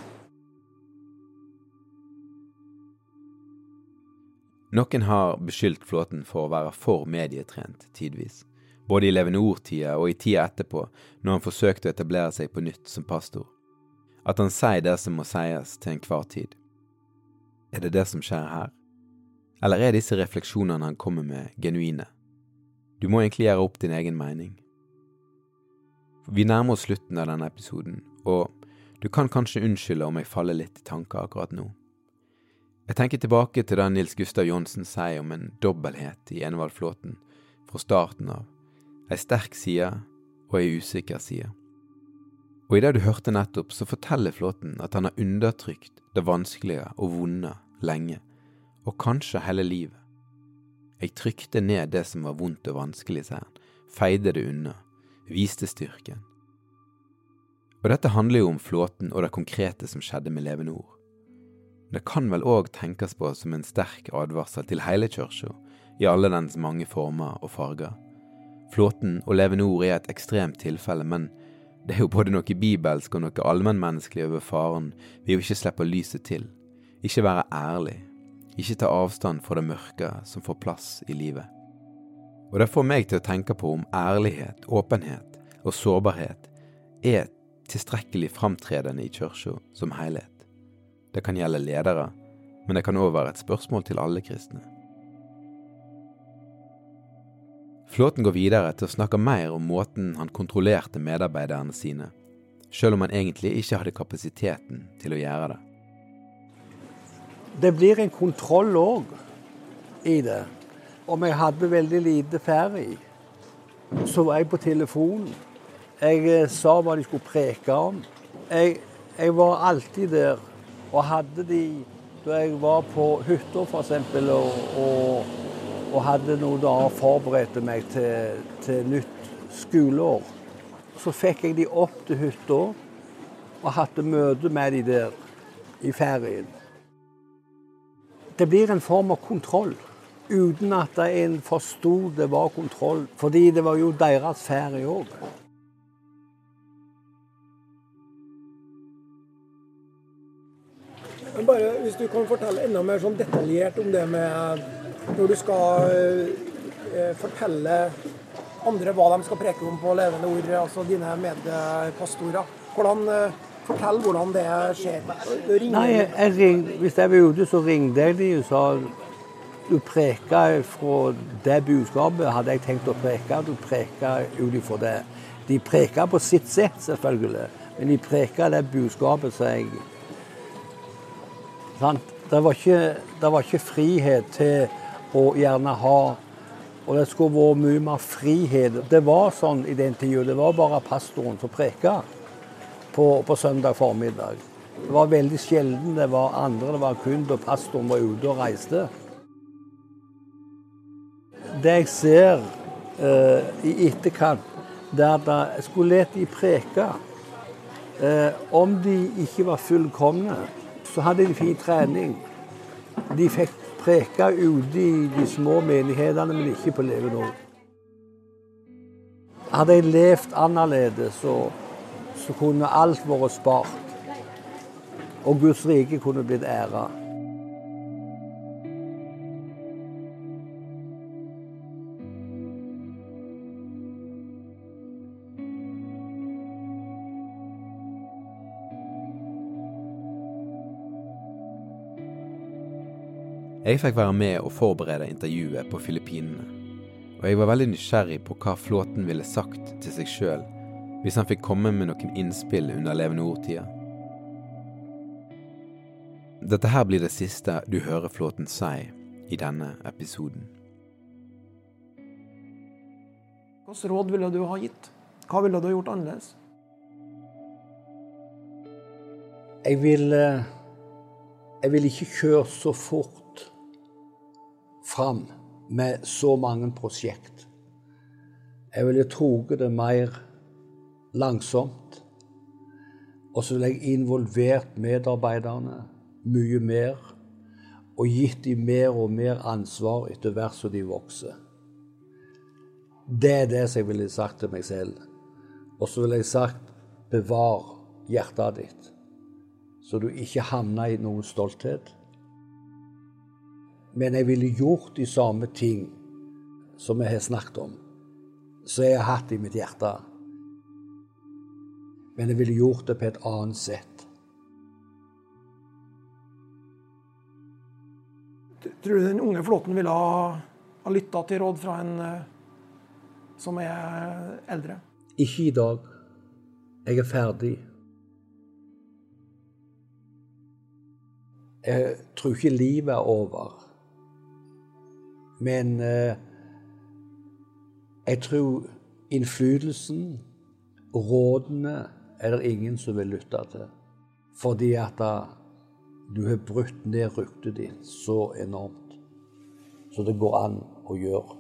Noen har beskyldt Flåten for å være for medietrent tidvis, både i Levende ord-tida og i tida etterpå, når han forsøkte å etablere seg på nytt som pastor. At han sier det som må sies til enhver tid. Er det det som skjer her? Eller er disse refleksjonene han kommer med, genuine? Du må egentlig gjøre opp din egen mening. Vi nærmer oss slutten av denne episoden, og du kan kanskje unnskylde om jeg faller litt i tanker akkurat nå. Jeg tenker tilbake til det Nils Gustav Johnsen sier om en dobbelthet i Enevald Flåten fra starten av, ei sterk side og ei usikker side. Og i det du hørte nettopp, så forteller Flåten at han har undertrykt det vanskelige og vonde lenge, og kanskje hele livet. Jeg trykte ned det som var vondt og vanskelig, sier han, feide det unna, viste styrken. Og dette handler jo om Flåten og det konkrete som skjedde med Levende Ord. Det kan vel òg tenkes på som en sterk advarsel til hele kirka, i alle dens mange former og farger. Flåten og Leve Nord er et ekstremt tilfelle, men det er jo både noe bibelsk og noe allmennmenneskelig over faren ved å ikke slippe lyset til, ikke være ærlig, ikke ta avstand fra det mørke som får plass i livet. Og det får meg til å tenke på om ærlighet, åpenhet og sårbarhet er tilstrekkelig framtredende i kirka som helhet. Det kan gjelde ledere, men det kan òg være et spørsmål til alle kristne. Flåten går videre til å snakke mer om måten han kontrollerte medarbeiderne sine, selv om han egentlig ikke hadde kapasiteten til å gjøre det. Det blir en kontroll òg i det. Om jeg hadde veldig lite ferie, så var jeg på telefonen. Jeg eh, sa hva de skulle preke om. Jeg, jeg var alltid der og hadde de da jeg var på hytta f.eks. Og, og, og hadde noen dager forberedte meg til, til nytt skoleår, så fikk jeg de opp til hytta og hadde møte med de der i ferien. Det blir en form av kontroll, uten at en forsto det var kontroll. Fordi det var jo deres ferie òg. Men bare hvis du kan fortelle enda mer sånn detaljert om det med når du skal eh, fortelle andre hva de skal preke om på levende ord, altså dine medpastorer. Hvordan, eh, fortell hvordan det skjer. Nei, jeg, jeg Hvis jeg var ute, så ringte jeg dem og sa du preka fra det budskapet hadde jeg tenkt å preke. Du preka ut ifra det. De preka på sitt sett, selvfølgelig, men de preka det budskapet som jeg det var, ikke, det var ikke frihet til å gjerne ha Og det skulle vært mye mer frihet. Det var sånn i den tida. Det var bare pastoren som preka på, på, søndag formiddag. Det var veldig sjelden det var andre. Det var kun da pastoren var ute og reiste. Det jeg ser eh, i etterkant, det er at jeg skulle lett de preke. Eh, om de ikke var fullkomne, hadde de fin trening. De fikk preke ute i de små menighetene, men ikke på Leve Nord. Hadde jeg levd annerledes, så, så kunne alt vært spart. Og Guds rike kunne blitt æra. Jeg fikk være med og forberede intervjuet på Filippinene, og jeg var veldig nysgjerrig på hva Flåten ville sagt til seg sjøl hvis han fikk komme med noen innspill under levende ord-tida. Dette her blir det siste du hører Flåten si i denne episoden. Hvilke råd ville du ha gitt? Hva ville du ha gjort annerledes? Jeg ville Jeg vil ikke kjøre så fort fram med så mange prosjekt. Jeg ville tatt det mer langsomt. Og så ville jeg involvert medarbeiderne mye mer. Og gitt dem mer og mer ansvar etter hvert som de vokser. Det er det som jeg ville sagt til meg selv. Og så ville jeg sagt bevar hjertet ditt, så du ikke havner i noen stolthet. Men jeg ville gjort de samme ting som jeg har snakket om, som jeg har hatt i mitt hjerte. Men jeg ville gjort det på et annet sett. Tror du den unge flåten ville ha, ha lytta til råd fra en eh, som er eldre? Ikke i dag. Jeg er ferdig. Jeg tror ikke livet er over. Men eh, jeg tror innflytelsen, rådene, er det ingen som vil lytte til. Fordi at du har brutt ned ryktet ditt så enormt. Så det går an å gjøre.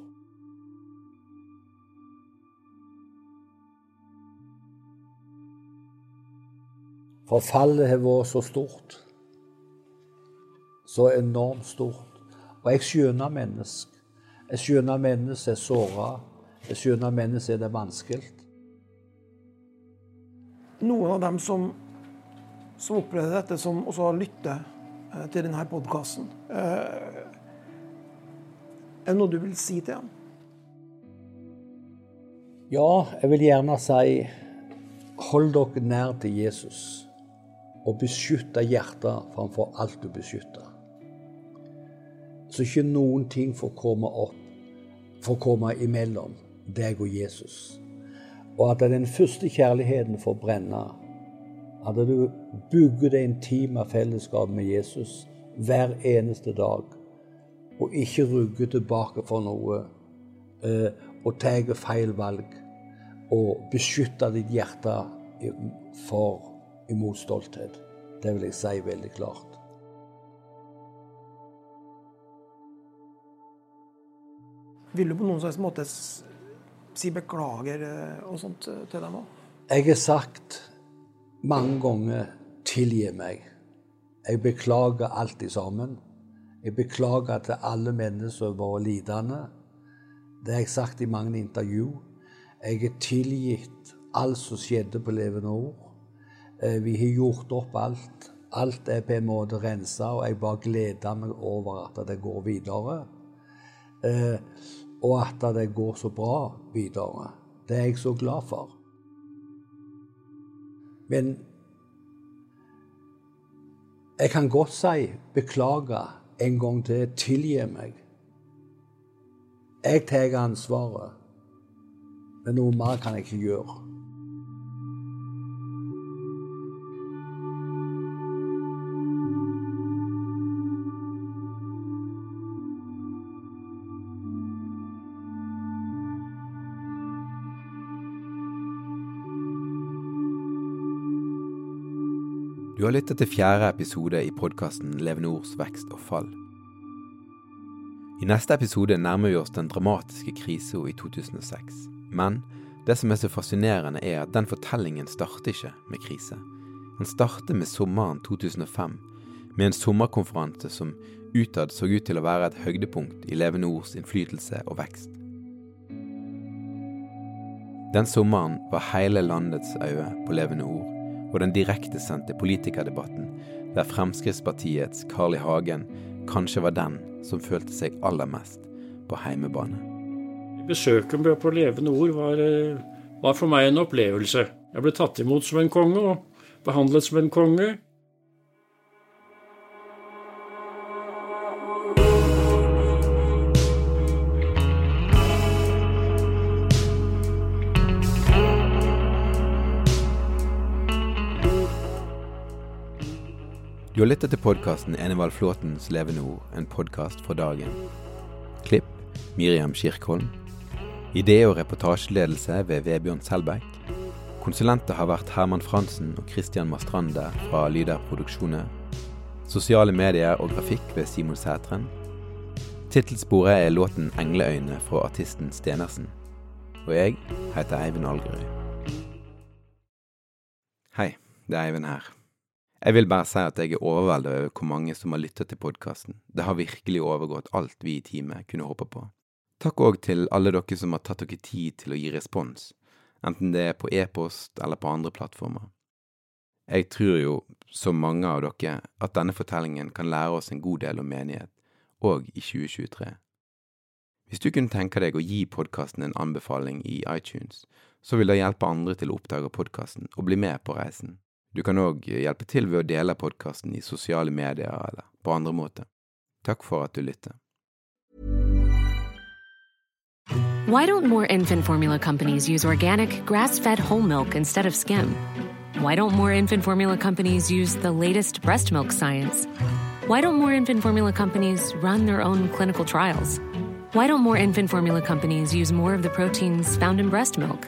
Forfallet har vært så stort. Så enormt stort. Og jeg skjønner mennesker. Jeg skjønner mennesker er såra. Jeg skjønner mennesker er det vanskelig. Noen av dem som, som opplevde dette, som også lytter lyttet til denne podkasten, eh, er det noe du vil si til dem? Ja, jeg vil gjerne si hold dere nær til Jesus og beskytte hjertet framfor alt du beskytter. Så ikke noen ting får komme opp, får komme imellom deg og Jesus. Og at den første kjærligheten får brenne. At du bygger det intime fellesskapet med Jesus hver eneste dag. Og ikke rugger tilbake for noe eh, og tar feil valg. Og beskytter ditt hjerte for imot stolthet. Det vil jeg si veldig klart. Vil du på noen slags måte si beklager eh, og sånt eh, til dem òg? Jeg har sagt mange ganger 'tilgi meg'. Jeg beklager alt sammen. Jeg beklager til alle mennesker som har lidende. Det har jeg sagt i mange intervju. Jeg har tilgitt alt som skjedde på levende ord. Eh, vi har gjort opp alt. Alt er på en måte rensa, og jeg bare gleder meg over at det går videre. Og at det går så bra videre. Det er jeg så glad for. Men jeg kan godt si beklage en gang til. Tilgi meg. Jeg tar ansvaret. Men noe mer kan jeg ikke gjøre. Du har lyttet til fjerde episode i podkasten Levende Ords vekst og fall. I neste episode nærmer vi oss den dramatiske krisa i 2006. Men det som er så fascinerende, er at den fortellingen starter ikke med krise. Den starter med sommeren 2005, med en sommerkonferanse som utad så ut til å være et høydepunkt i Levende Ords innflytelse og vekst. Den sommeren var hele landets øye på Levende Ord og den direktesendte politikerdebatten, der Fremskrittspartiets Carl I. Hagen kanskje var den som følte seg aller mest på heimebane. Besøket på Levende Ord var, eh, var for meg en opplevelse. Jeg ble tatt imot som en konge og behandlet som en konge. Du har lyttet til podkasten Enevald Flåtens levende ord, en podkast fra dagen. Klipp Miriam Kirkholm. Idé- og reportasjeledelse ved Vebjørn Selbekk. Konsulenter har vært Herman Fransen og Christian Mastrande fra Lyder Produksjoner. Sosiale medier og grafikk ved Simon Sætren. Tittelsporet er låten 'Engleøyne' fra artisten Stenersen. Og jeg heter Eivind Algerøy. Hei. det er Eivind her. Jeg vil bare si at jeg er overveldet over hvor mange som har lyttet til podkasten. Det har virkelig overgått alt vi i teamet kunne håpe på. Takk òg til alle dere som har tatt dere tid til å gi respons, enten det er på e-post eller på andre plattformer. Jeg tror jo, som mange av dere, at denne fortellingen kan lære oss en god del om menighet, òg i 2023. Hvis du kunne tenke deg å gi podkasten en anbefaling i iTunes, så vil det hjelpe andre til å oppdage podkasten og bli med på reisen. Du kan òg hjelpe til ved å dele podkasten i sosiale medier eller på andre måter. Takk for at du lytter. Why don't more infant formula companies use organic, grass fed whole milk instead of skim? Why don't more infant formula companies use the latest breast milk science? Why don't more infant formula companies run their own clinical trials? Why don't more infant formula companies use more of the proteins found in breast milk?